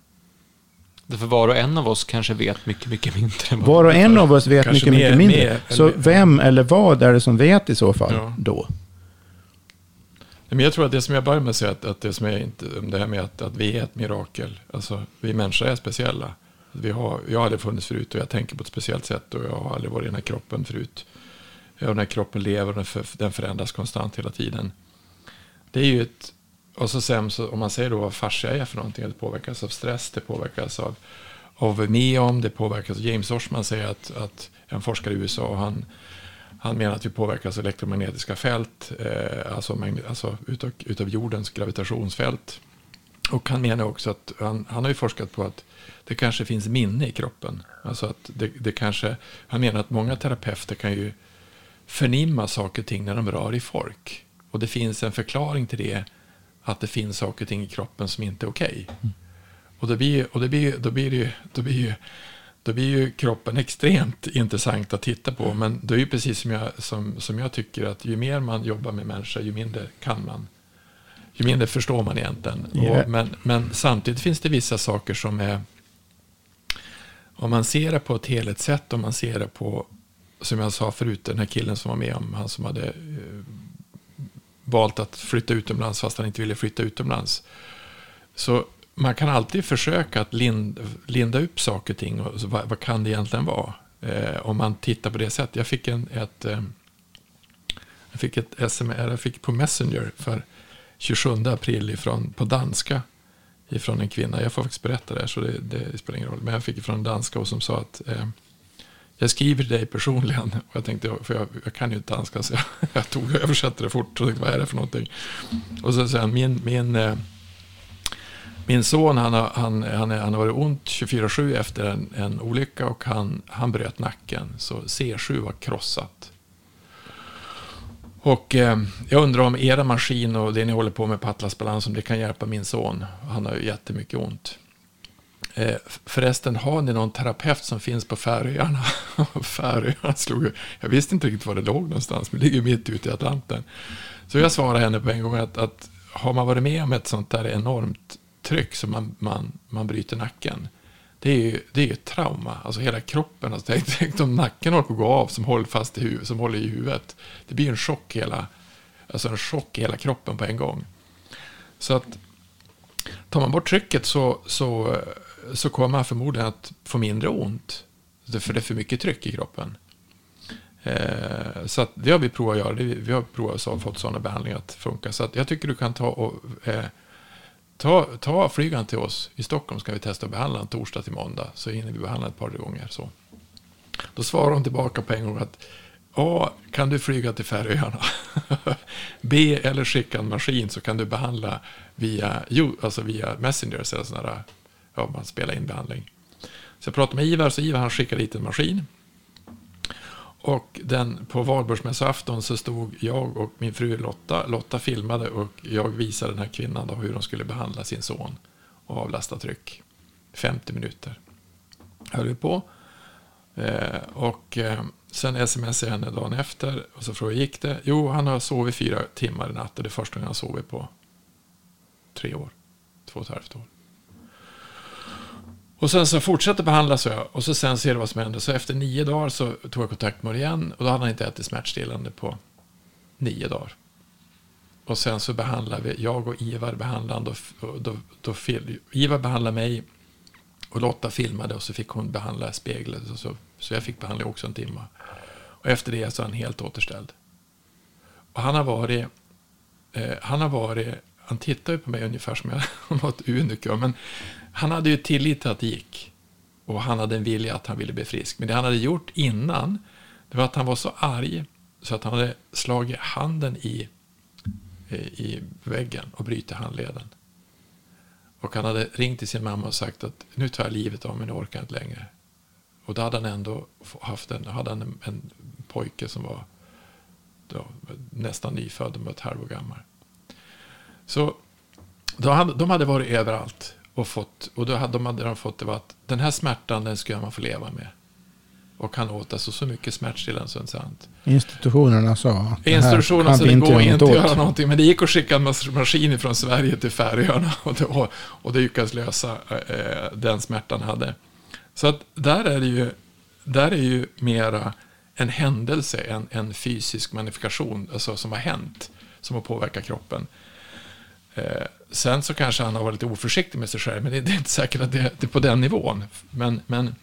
För var och en av oss kanske vet mycket, mycket mindre Var och en av oss vet Kanske mycket, mer- mycket mindre. mer, så eller- vem eller vad är det som vet i så fall Ja. då? Men jag tror att det som jag börjar med att säga, att, att det som är inte, det här med att, att vi är ett mirakel, alltså vi människor är speciella. Vi har, jag har aldrig funnits förut och jag tänker på ett speciellt sätt och jag har aldrig varit i den här kroppen förut. Och den här kroppen lever och den, för, den förändras konstant hela tiden. Det är ju ett, och så sen så, om man säger då vad fascia är för någonting, det påverkas av stress, det påverkas av, av neon, det påverkas av James Oshman säger att, att en forskare i USA, han, han menar att vi påverkas av elektromagnetiska fält, eh, alltså, alltså utav, utav jordens gravitationsfält. Och han menar också att, han, han har ju forskat på att det kanske finns minne i kroppen. Alltså att det, det kanske, han menar att många terapeuter kan ju förnimma saker och ting när de rör i folk. Och det finns en förklaring till det, att det finns saker och ting i kroppen som inte är okej. Och, då blir, och det blir, då, blir det ju, då, blir ju, då blir ju kroppen extremt intressant att titta på. Men det är ju precis som jag, som, som jag tycker att ju mer man jobbar med människor, ju mindre kan man. Ju mindre förstår man egentligen. Ja. Och, men, men samtidigt finns det vissa saker som är om man ser det på ett helhetssätt, om man ser det på, som jag sa förut, den här killen som var med om, han som hade eh, valt att flytta utomlands fast han inte ville flytta utomlands. Så man kan alltid försöka att linda, linda upp saker och ting. Och så, vad, vad, kan det egentligen vara? Eh, om man tittar på det sättet. Jag fick, en, ett, eh, jag fick ett sms jag fick på Messenger för 27 april ifrån, på danska. Ifrån en kvinna. Jag får faktiskt berätta det, så det, det spelar ingen roll. Men jag fick ifrån en danska och som sa att eh, jag skriver till dig personligen. Och jag tänkte, för jag, jag kan ju inte danska, så jag, jag tog och översatte det fort. Och tänkte, vad är det för någonting? Och så säger han, min, min eh, min son han har, han, han, han har varit ont 24-7 efter en, en olycka och han, han bröt nacken. Så C7 var krossat. Och eh, jag undrar om era maskin och det ni håller på med på Atlasbalans, om det kan hjälpa min son. Han har ju jättemycket ont. Eh, förresten, har ni någon terapeut som finns på Färöarna? Färöarna slog Jag visste inte riktigt var det låg någonstans, men det ligger mitt ute i Atlanten. Så jag svarade henne på en gång att, att har man varit med om ett sånt där enormt tryck så man, man, man bryter nacken. Det är ju, det är ett trauma. Alltså hela kroppen. Alltså, tänk, tänk om nacken håller på att gå av som håller fast i huvudet, som håller i huvudet. Det blir en chock hela, alltså en chock i hela kroppen på en gång. Så att tar man bort trycket så, så, så kommer man förmodligen att få mindre ont. För det är för mycket tryck i kroppen. Eh, så att det har vi provat att göra. Vi har provat att fått sådana behandlingar att funka. Så att jag tycker du kan ta och eh, Ta, ta flygan till oss i Stockholm ska vi testa att behandla en torsdag till måndag. Så hinner vi behandla ett par gånger. Så. Då svarar hon tillbaka på en gång att A. Kan du flyga till Färöarna? B. Eller skicka en maskin så kan du behandla via, alltså via Messengers eller sådana där, ja, man spelar in behandling. Så jag pratade med Ivar, så Ivar han skickade dit en maskin. Och den, på valborgsmässoafton så stod jag och min fru Lotta. Lotta filmade och jag visade den här kvinnan då hur de skulle behandla sin son och avlasta tryck. 50 minuter höll vi på. Eh, och eh, sen smsade jag henne dagen efter och så frågade jag gick det? Jo, han har sovit fyra timmar i natt och det är första gången han sovit på tre år. Två och ett halvt år. Och sen så fortsatte behandla så jag. Och så sen ser du vad som händer. Så efter nio dagar så tog jag kontakt med honom igen. Och då hade han inte ätit smärtstillande på nio dagar. Och sen så behandlade vi, jag och Ivar behandlade, då, då, då, Ivar behandlade mig och Lotta filmade och så fick hon behandla speglet. Så, så jag fick behandla också en timme. Och efter det så är han helt återställd. Och han har varit, eh, han har varit, han tittar ju på mig ungefär som jag var ett unikum. Men han hade ju tillit till att det gick. Och han hade en vilja att han ville bli frisk. Men det han hade gjort innan, det var att han var så arg så att han hade slagit handen i, eh, i väggen och brutit handleden. Och han hade ringt till sin mamma och sagt att nu tar jag livet av mig, nu orkar jag inte längre. Och då hade han ändå haft en, hade han en, en pojke som var då, nästan nyfödd, och var ett halvår gammal. Så då hade, de hade varit överallt. Och, fått, och då hade de, hade de fått det var att den här smärtan den ska man få leva med. Och han åt alltså så mycket smärtstillande så sant. Institutionerna sa Institutionerna sa det går inte att göra någonting. Men det gick att skicka en maskin från Sverige till Färöarna. Och det, och, och det lyckades lösa eh, den smärtan hade. Så att där är det ju, där är ju mera en händelse, en, en fysisk manifestation alltså som har hänt. Som har påverkat kroppen. Eh, sen så kanske han har varit lite oförsiktig med sig själv, men det, det är inte säkert att det, det, är på den nivån. Men, men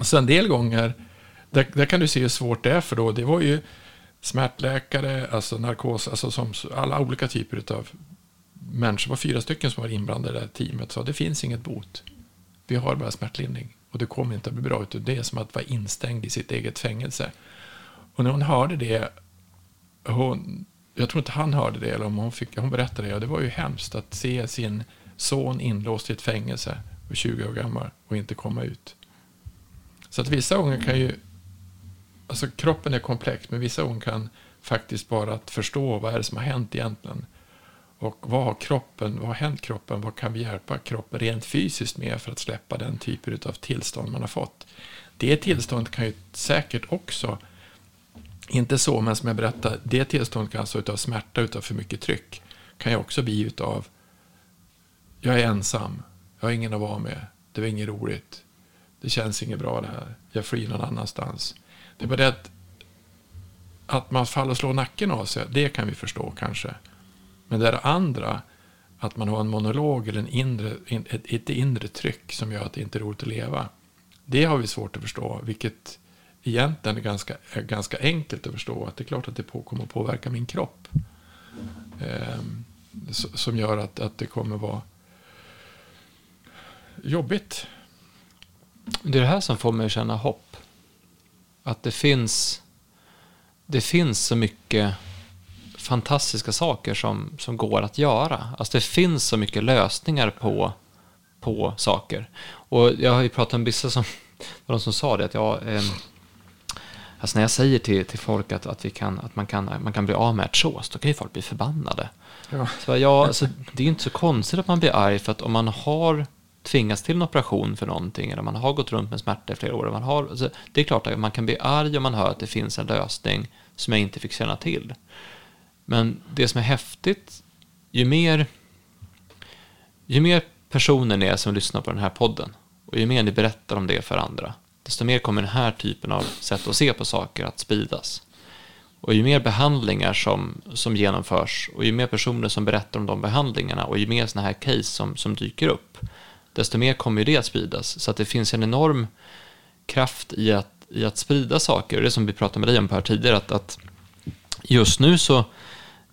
så en del gånger, där, där, kan du se hur svårt det är för då, det var ju smärtläkare, alltså narkos, alltså som alla olika typer av människor, det var fyra stycken som var inblandade i det här teamet, sa det finns inget bot. Vi har bara smärtlindring och det kommer inte att bli bra, utan det är som att vara instängd i sitt eget fängelse. Och när hon hörde det, hon, jag tror inte han hörde det, eller om hon, fick, hon berättade det. Och det var ju hemskt att se sin son inlåst i ett fängelse och 20 år gammal och inte komma ut. Så att vissa gånger kan ju, alltså kroppen är komplex, men vissa gånger kan faktiskt bara att förstå vad är det som har hänt egentligen. Och vad har kroppen, vad har hänt kroppen, vad kan vi hjälpa kroppen rent fysiskt med för att släppa den typen av tillstånd man har fått. Det tillståndet kan ju säkert också inte så, men som jag berättade, det tillståndet kan alltså utav smärta, utav för mycket tryck, kan ju också bli utav, jag är ensam, jag har ingen att vara med, det var inget roligt, det känns inget bra det här. Jag flyr någon annanstans. Det är bara det att, att man faller och slår nacken av sig, det kan vi förstå kanske. Men det är andra, att man har en monolog eller en inre, ett, ett inre tryck som gör att det inte är roligt att leva. Det har vi svårt att förstå, vilket egentligen är ganska, är ganska enkelt att förstå. Att det är klart att det på, kommer att påverka min kropp. Eh, som gör att, att det kommer vara jobbigt. Det är det här som får mig att känna hopp. Att det finns, det finns så mycket fantastiska saker som, som går att göra. Alltså det finns så mycket lösningar på, på saker. Och jag har ju pratat med vissa som, de som sa det, att jag, eh, alltså när jag säger till, till folk att, att, vi kan, att man, kan, man kan bli av med artros, då kan ju folk bli förbannade. Ja. Så ja, alltså, det är ju inte så konstigt att man blir arg, för att om man har tvingats till en operation för någonting, eller man har gått runt med smärta i flera år, man har, alltså, det är klart att man kan bli arg om man hör att det finns en lösning som jag inte fick känna till. Men det som är häftigt, ju mer, ju mer personer ni är som lyssnar på den här podden, och ju mer ni berättar om det för andra, desto mer kommer den här typen av sätt att se på saker att spridas. Och ju mer behandlingar som, som genomförs och ju mer personer som berättar om de behandlingarna och ju mer sådana här case som, som dyker upp, desto mer kommer ju det att spridas. Så att det finns en enorm kraft i att, i att sprida saker. Och det som vi pratade med dig om här tidigare, att, att just nu så,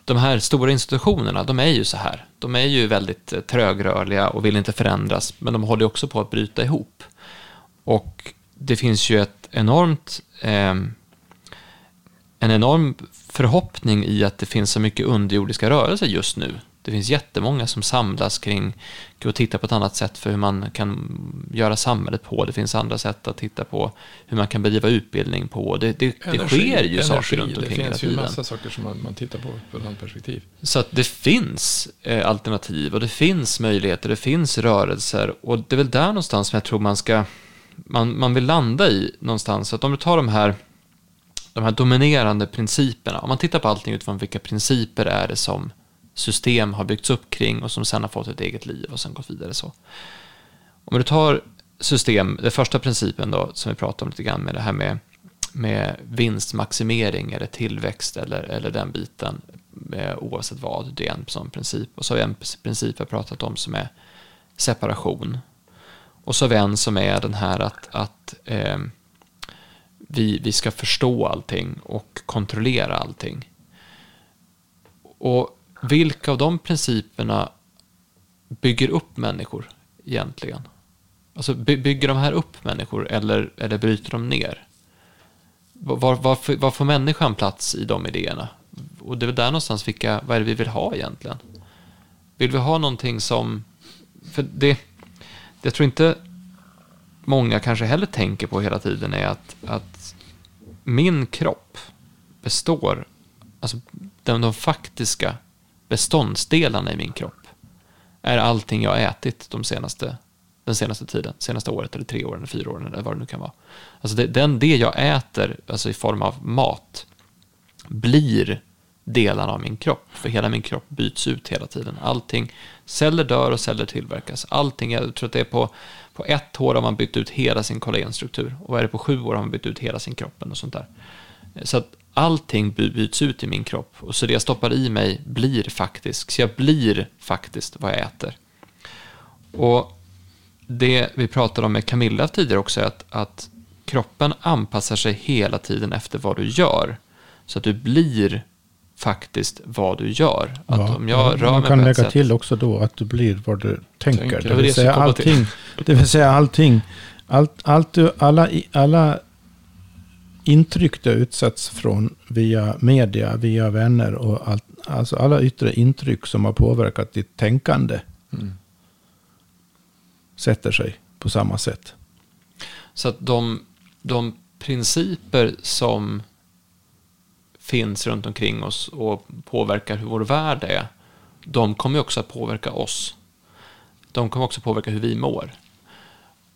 de här stora institutionerna, de är ju så här. De är ju väldigt eh, trögrörliga och vill inte förändras, men de håller också på att bryta ihop. Och det finns ju ett enormt, eh, en enorm förhoppning i att det finns så mycket underjordiska rörelser just nu det finns jättemånga som samlas kring att titta på ett annat sätt för hur man kan göra samhället på. Det finns andra sätt att titta på hur man kan bedriva utbildning på. Det, det, energi, det sker ju energi, saker runt omkring hela tiden. Det finns ju massa saker som man, man tittar på på ett perspektiv. Så att det finns eh, alternativ och det finns möjligheter, det finns rörelser och det är väl där någonstans som jag tror man ska man, man vill landa i någonstans. Att om du tar de här de här dominerande principerna, om man tittar på allting utifrån vilka principer är det som system har byggts upp kring och som sen har fått ett eget liv och sen gått vidare så. Om du tar system, den första principen då som vi pratade om lite grann med det här med, med vinstmaximering eller tillväxt eller, eller den biten eh, oavsett vad, det är en sån princip. Och så har vi en princip jag pratat om som är separation. Och så har vi en som är den här att, att eh, vi, vi ska förstå allting och kontrollera allting. Och vilka av de principerna bygger upp människor egentligen? Alltså bygger de här upp människor eller, eller bryter de ner? Var, var, var får människan plats i de idéerna? Och det är väl där någonstans, vilka, vad är det vi vill ha egentligen? Vill vi ha någonting som... För det jag tror inte många kanske heller tänker på hela tiden är att, att min kropp består, alltså de, de faktiska beståndsdelarna i min kropp är allting jag ätit de senaste, den senaste tiden, senaste året eller tre åren eller fyra åren eller vad det nu kan vara. Alltså det, den, det jag äter, alltså i form av mat, blir delarna av min kropp. För hela min kropp byts ut hela tiden. Allting, celler dör och celler tillverkas. Allting, jag tror att det är på, på ett år har man bytt ut hela sin kollagenstruktur. Och är det på sju år har man bytt ut hela sin kroppen. och sånt där. Så att allting byts ut i min kropp. Och så det jag stoppar i mig blir faktiskt, så jag blir faktiskt vad jag äter. Och det vi pratade om med Camilla tidigare också är att, att kroppen anpassar sig hela tiden efter vad du gör. Så att du blir faktiskt vad du gör. Att ja, om jag rör man kan lägga sätt, till också då att du blir vad du tänker. tänker det, vill säga allting, det vill säga allting. Allt, allt du, alla, alla intryck du utsätts från via media, via vänner och allt, alltså alla yttre intryck som har påverkat ditt tänkande mm. sätter sig på samma sätt. Så att de, de principer som finns runt omkring oss och påverkar hur vår värld är, de kommer också att påverka oss. De kommer också påverka hur vi mår.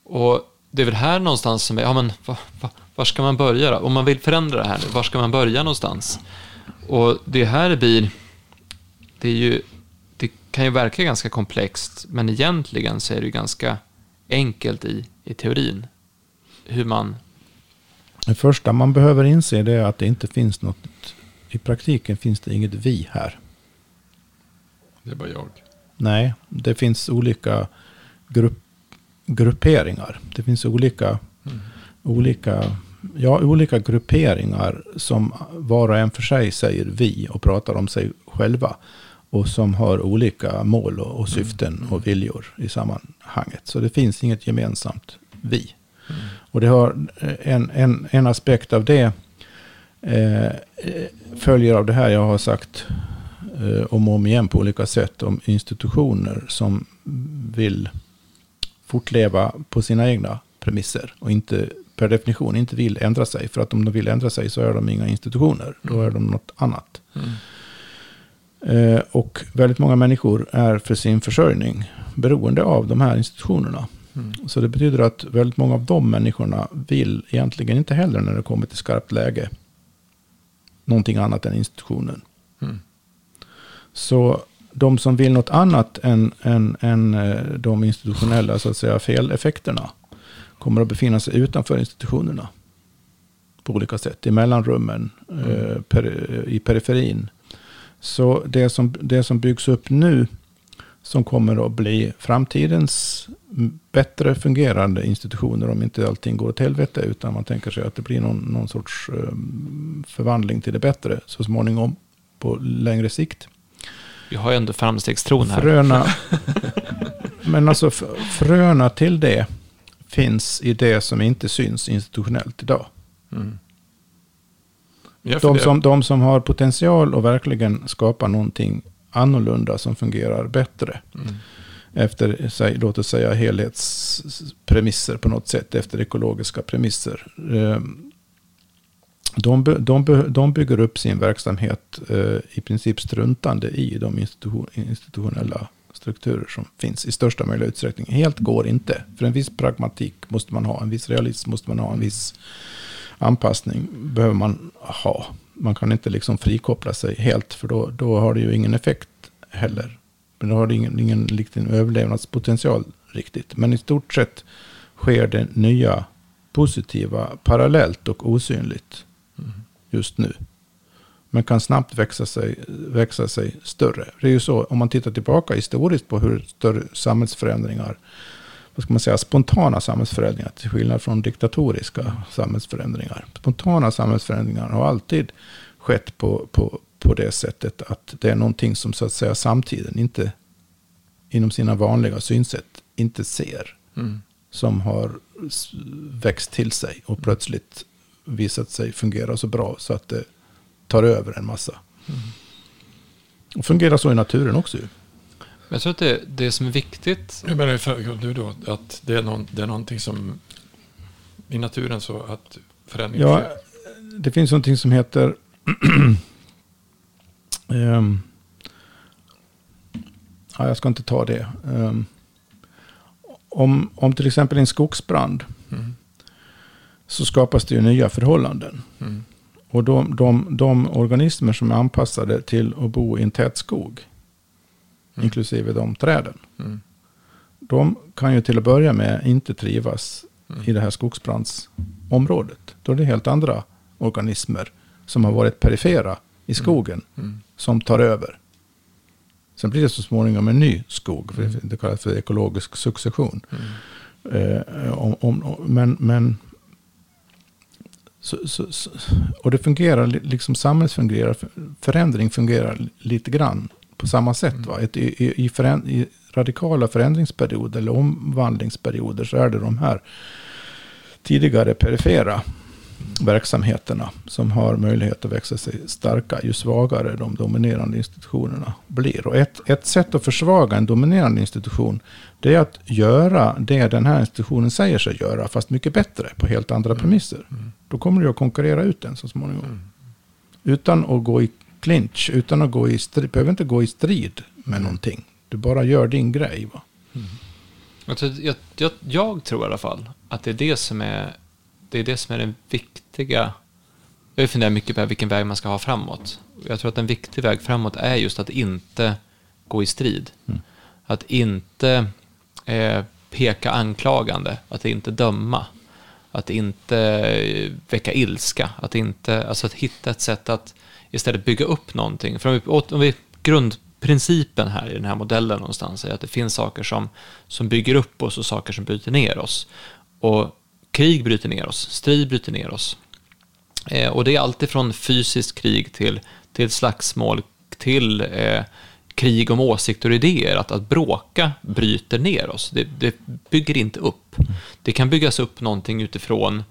Och det är väl här någonstans som är, ja men va, va, var ska man börja då? Om man vill förändra det här nu, var ska man börja någonstans? Och det här blir, det är ju, det kan ju verka ganska komplext, men egentligen så är det ju ganska enkelt i, i teorin. hur man... Det första man behöver inse det är att det inte finns något, i praktiken finns det inget vi här. Det är bara jag. Nej, det finns olika grupp, grupperingar. Det finns olika, Mm. olika, ja, olika grupperingar som var och en för sig säger vi och pratar om sig själva. Och som har olika mål och, och syften och viljor i sammanhanget. Så det finns inget gemensamt vi. Och det har eh, en, en, en aspekt av det eh, eh, följer av det här jag har sagt eh, om och om igen på olika sätt om institutioner som vill fortleva på sina egna premisser och inte per definition inte vill ändra sig. För att om de vill ändra sig så är de inga institutioner. Då är de något annat. Mm. Eh, och väldigt många människor är för sin försörjning beroende av de här institutionerna. Mm. Så det betyder att väldigt många av de människorna vill egentligen inte heller när det kommer till skarpt läge någonting annat än institutionen. Mm. Så de som vill något annat än, än, än eh, de institutionella så att säga, feleffekterna kommer att befinna sig utanför institutionerna på olika sätt. I mellanrummen, eh, per, i periferin. Så det som, det som byggs upp nu som kommer att bli framtidens bättre fungerande institutioner om inte allting går åt helvete utan man tänker sig att det blir någon, någon sorts eh, förvandling till det bättre så småningom på längre sikt. Vi har ju ändå framstegstron här. Fröna, men alltså fröna till det finns i det som inte syns institutionellt idag. Mm. De som, de som har potential och verkligen skapa någonting annorlunda som fungerar bättre. Mm. Efter, säg, låt oss säga, helhetspremisser på något sätt. Efter ekologiska premisser. Eh, De, de, de bygger upp sin verksamhet eh, i princip struntande i de institution, institutionella strukturer som finns i största möjliga utsträckning. Helt går inte. För en viss pragmatik måste man ha, en viss realism måste man ha, en viss anpassning behöver man ha. Man kan inte liksom frikoppla sig helt för då, då har det ju ingen effekt heller. Men då har det ingen, ingen liksom överlevnadspotential riktigt. Men i stort sett sker det nya positiva parallellt och osynligt just nu. Men kan snabbt växa sig, växa sig större. Det är ju så, om man tittar tillbaka historiskt på hur större samhällsförändringar, vad ska man säga, spontana samhällsförändringar till skillnad från diktatoriska samhällsförändringar. Spontana samhällsförändringar har alltid skett på, på, på det sättet att det är någonting som så att säga samtiden inte inom sina vanliga synsätt inte ser Mm. som har växt till sig och plötsligt visat sig fungera så bra så att det tar över en massa. Och fungerar så i naturen också jag tror att det, det som är viktigt, Hur menar du då? Att det är, någon, det är någonting som i naturen så att förändring Ja, sker? det finns någonting som heter... Ehm, ja, jag ska inte ta det. Ehm, om, om till exempel en skogsbrand Mm. så skapas det ju nya förhållanden. Mm. Och de, de, de organismer som är anpassade till att bo i en tät skog, Mm. inklusive de träden, Mm. de kan ju till att börja med inte trivas Mm. i det här skogsbrandsområdet. Då är det helt andra organismer som har varit perifera i skogen Mm. som tar över. Sen blir det så småningom en ny skog, för Mm. det kallas för ekologisk succession. Mm. Eh, om, om, men, men så, så, så, och det fungerar, li- liksom samhället fungerar, förändring fungerar lite grann på samma sätt. Va? Ett, i, i, föränd, I radikala förändringsperioder eller omvandlingsperioder så är det de här tidigare perifera verksamheterna som har möjlighet att växa sig starka ju svagare de dominerande institutionerna blir. Och ett, ett sätt att försvaga en dominerande institution det är att göra det den här institutionen säger sig göra fast mycket bättre på helt andra premisser. Då kommer du att konkurrera ut den så småningom. Utan att gå i clinch, utan att gå i strid, behöver inte gå i strid med någonting. Du bara gör din grej. Va? jag, tror, jag, jag, jag tror i alla fall att det är det som är, det är det som är den viktiga. Jag funderar mycket på vilken väg man ska ha framåt. Jag tror att en viktig väg framåt är just att inte gå i strid. Att inte eh, peka anklagande, att inte döma. Att inte eh, väcka ilska. Att, inte, alltså att hitta ett sätt att istället bygga upp någonting. För om vi, om vi, grundprincipen här i den här modellen någonstans är att det finns saker som, som bygger upp oss och saker som bryter ner oss. Och krig bryter ner oss, strid bryter ner oss. Eh, och det är alltid från fysiskt krig till, till slagsmål, till eh, krig om åsikter och idéer. Att, att bråka bryter ner oss. Det, det bygger inte upp. Det kan byggas upp någonting utifrån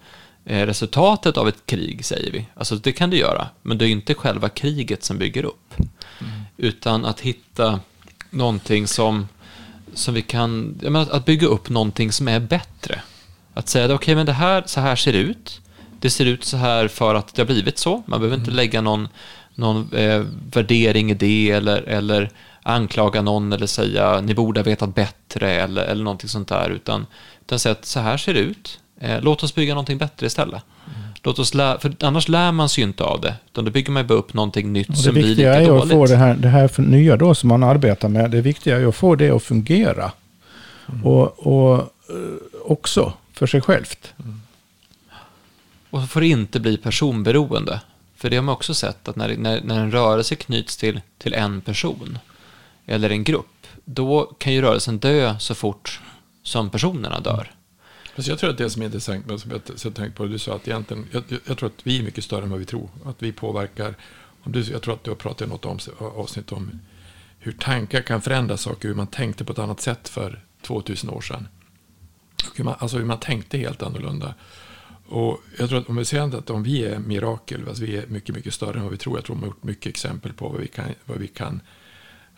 resultatet av ett krig, säger vi. Alltså det kan det göra, men det är inte själva kriget som bygger upp. Mm. Utan att hitta någonting som, som vi kan, menar, att bygga upp någonting som är bättre. Att säga, okej, okay, men det här, så här ser det ut. Det ser ut så här för att det har blivit så. Man behöver inte mm. lägga någon, någon eh, värdering i det eller, eller anklaga någon eller säga ni borde ha vetat bättre eller, eller någonting sånt där. Utan, utan säga att så här ser det ut. Eh, låt oss bygga någonting bättre istället. Mm. Låt oss lä för annars lär man sig inte av det. Utan då bygger man bara upp någonting nytt som blir lika dåligt. Det viktiga är att få det här, det här nya då som man arbetar med. Det viktiga är att få det att fungera. Mm. Och, och eh, också för sig självt. Mm. Och så får det inte bli personberoende. För det har man också sett att när, när, när en rörelse knyts till, till en person eller en grupp, då kan ju rörelsen dö så fort som personerna dör. Alltså jag tror att det som är intressant, med, som jag, jag tänkt på, du sa att egentligen, jag, jag, tror att vi är mycket större än vad vi tror. Att vi påverkar, om du, jag tror att du har pratat i något om, avsnitt om hur tankar kan förändra saker, hur man tänkte på ett annat sätt för 2000 år sedan. Hur man, alltså hur man tänkte helt annorlunda. Och jag tror att om vi säger att om vi är mirakel, alltså vi är mycket, mycket större än vad vi tror. Jag tror man har gjort mycket exempel på vad vi kan, vad vi kan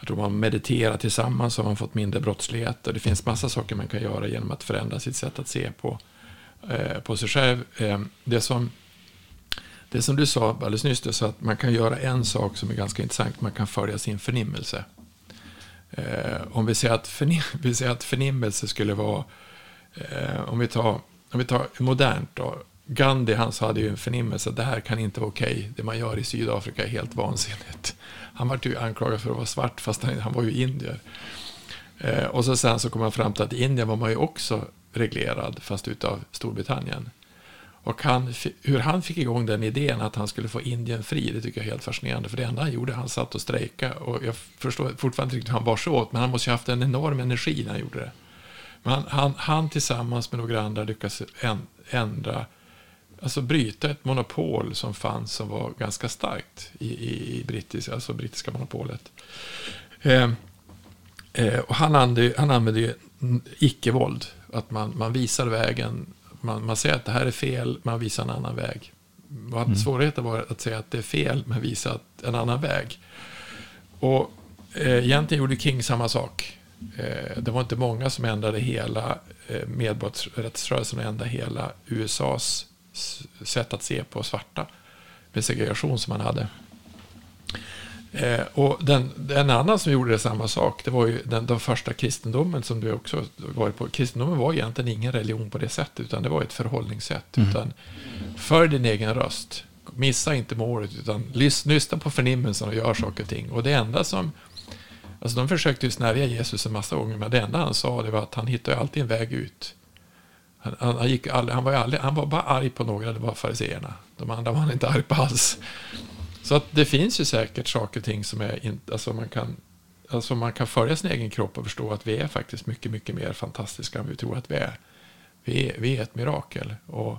jag tror man mediterar tillsammans så har man fått mindre brottslighet. Och det finns massa saker man kan göra genom att förändra sitt sätt att se på, eh, på sig själv. Eh, det, som, det som du sa alldeles nyss, det så att man kan göra en sak som är ganska intressant. Man kan följa sin förnimmelse. Eh, om vi säger, att förnim, vi säger att förnimmelse skulle vara, eh, om vi tar, om vi tar modernt då, Gandhi han hade ju en förnimmelse att det här kan inte vara okej. Okay. Det man gör i Sydafrika är helt vansinnigt. Han var ju anklagad för att vara svart fast han, han var ju indier. Eh, och så sen så kom han fram till att i Indien var man ju också reglerad fast utav Storbritannien. Och han, hur han fick igång den idén att han skulle få Indien fri, det tycker jag är helt fascinerande. För det enda han gjorde, han satt och strejkade. Och jag förstår fortfarande inte riktigt hur han bar sig åt, men han måste ju ha haft en enorm energi när han gjorde det. Men han, han, han tillsammans med några andra lyckades ändra alltså bryta ett monopol som fanns som var ganska starkt i, i, i brittis, alltså brittiska monopolet. Eh, eh, och han använde, han använde icke-våld. Att man, man visar vägen, man, man säger att det här är fel, man visar en annan väg. mm. Svårigheten var att säga att det är fel, men visa en annan väg. Och eh, egentligen gjorde King samma sak. Eh, det var inte många som ändrade hela eh, medborgarrättsrörelsen och ändrade hela USAs sätt att se på svarta med segregation som han hade. Eh, och den, en annan som gjorde det samma sak, det var ju den, den första kristendomen som du också varit på. Kristendomen var egentligen ingen religion på det sättet, utan det var ett förhållningssätt. Mm. Utan för din egen röst, missa inte målet, utan lyssna på förnimmelsen och gör saker och ting. Och det enda som, alltså de försökte ju snärja Jesus en massa gånger, men det enda han sa det var att han hittade alltid en väg ut. Han, han, gick aldrig, han, var aldrig, han var bara arg på några, det var fariseerna. De andra var han inte arg på alls. Så att det finns ju säkert saker och ting som är inte, alltså man kan, alltså man kan följa sin egen kropp och förstå att vi är faktiskt mycket, mycket mer fantastiska än vi tror att vi är. Vi är, vi är ett mirakel. Och,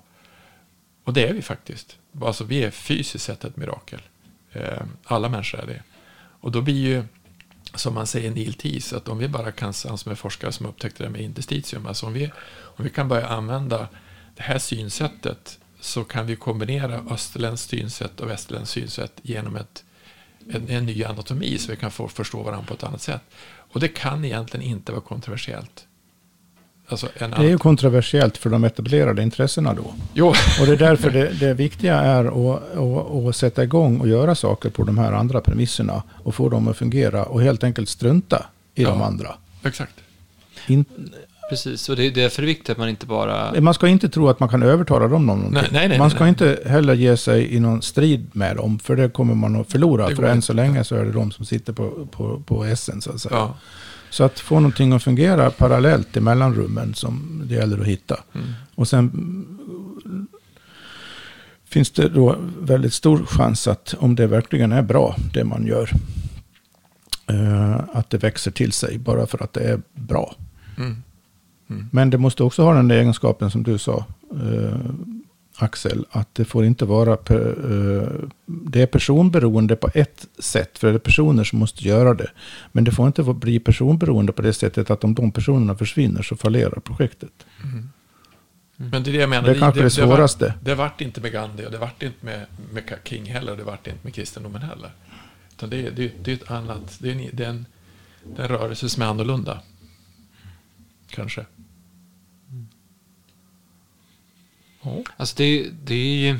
och det är vi faktiskt. Alltså vi är fysiskt sett ett mirakel. Eh, alla människor är det. Och då blir ju som man säger Neil Tees, att om vi bara kan, han som är forskare som upptäckte det med interstitium, alltså om vi, om vi kan börja använda det här synsättet så kan vi kombinera österländskt synsätt och västerländskt synsätt genom ett, en, en ny anatomi så vi kan få förstå varandra på ett annat sätt. Och det kan egentligen inte vara kontroversiellt. Alltså det är ju kontroversiellt för de etablerade intressena då. Jo. Och det är därför det, det viktiga är att, att, att, sätta igång och göra saker på de här andra premisserna och få dem att fungera och helt enkelt strunta i ja, de andra. Exakt. In, Precis, och det är därför det är viktigt att man inte bara... Man ska inte tro att man kan övertala dem om någonting. Nej, nej, nej, man ska inte heller ge sig i någon strid med dem, för det kommer man att förlora. För än så länge så är det de som sitter på, på, på essen, så att säga. Ja. Så att få någonting att fungera parallellt i mellanrummen som det gäller att hitta. Mm. Och sen mm, finns det då väldigt stor chans att om det verkligen är bra, det man gör, eh, att det växer till sig bara för att det är bra. Mm. Men det måste också ha den där egenskapen som du sa, eh, Axel, att det får inte vara, eh, det är personberoende på ett sätt, för det är personer som måste göra det. Men det får inte bli personberoende på det sättet att om de personerna försvinner så fallerar projektet. Men det är det jag menar. Det är kanske det svåraste. Det, det vart inte med Gandhi och det vart inte med, med King heller. och Det vart inte med kristendomen heller. Utan det, det, det är ett annat, det är en, det är en, det är en rörelse som är annorlunda. Kanske. Ja. Alltså det, det är ju...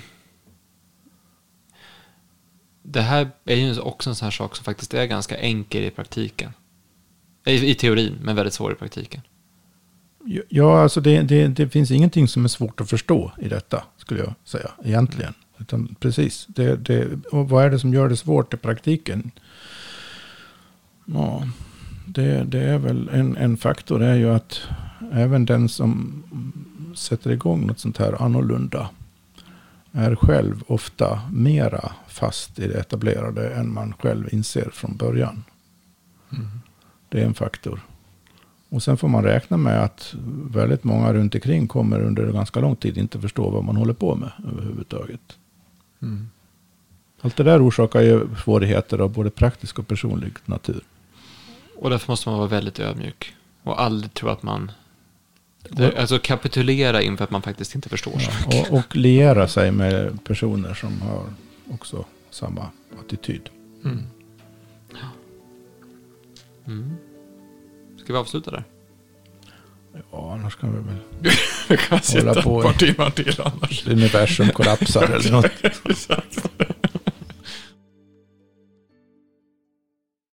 Det här är ju också en sån här sak som faktiskt är ganska enkel i praktiken. I, i teorin, men väldigt svår i praktiken. Ja, alltså det, det, det finns ingenting som är svårt att förstå i detta, skulle jag säga, egentligen. Utan precis, det, det, och vad är det som gör det svårt i praktiken? Ja, det, det är väl en, en faktor är ju att även den som sätter igång något sånt här annorlunda är själv ofta mera fast i det etablerade än man själv inser från början. Det är en faktor. Och sen får man räkna med att väldigt många runt omkring kommer under ganska lång tid inte förstå vad man håller på med överhuvudtaget. Mm. Allt det där orsakar ju svårigheter av både praktisk och personlig natur. Och därför måste man vara väldigt ödmjuk. Och aldrig tro att man... Det, alltså kapitulera inför att man faktiskt inte förstår saker. Och, och liera sig med personer som har också samma attityd. Mm. Mm. Ska vi avsluta där? Ja, annars kan vi väl Vi kan sitta Hålla på ett par timmar till annars. universum kollapsar eller något.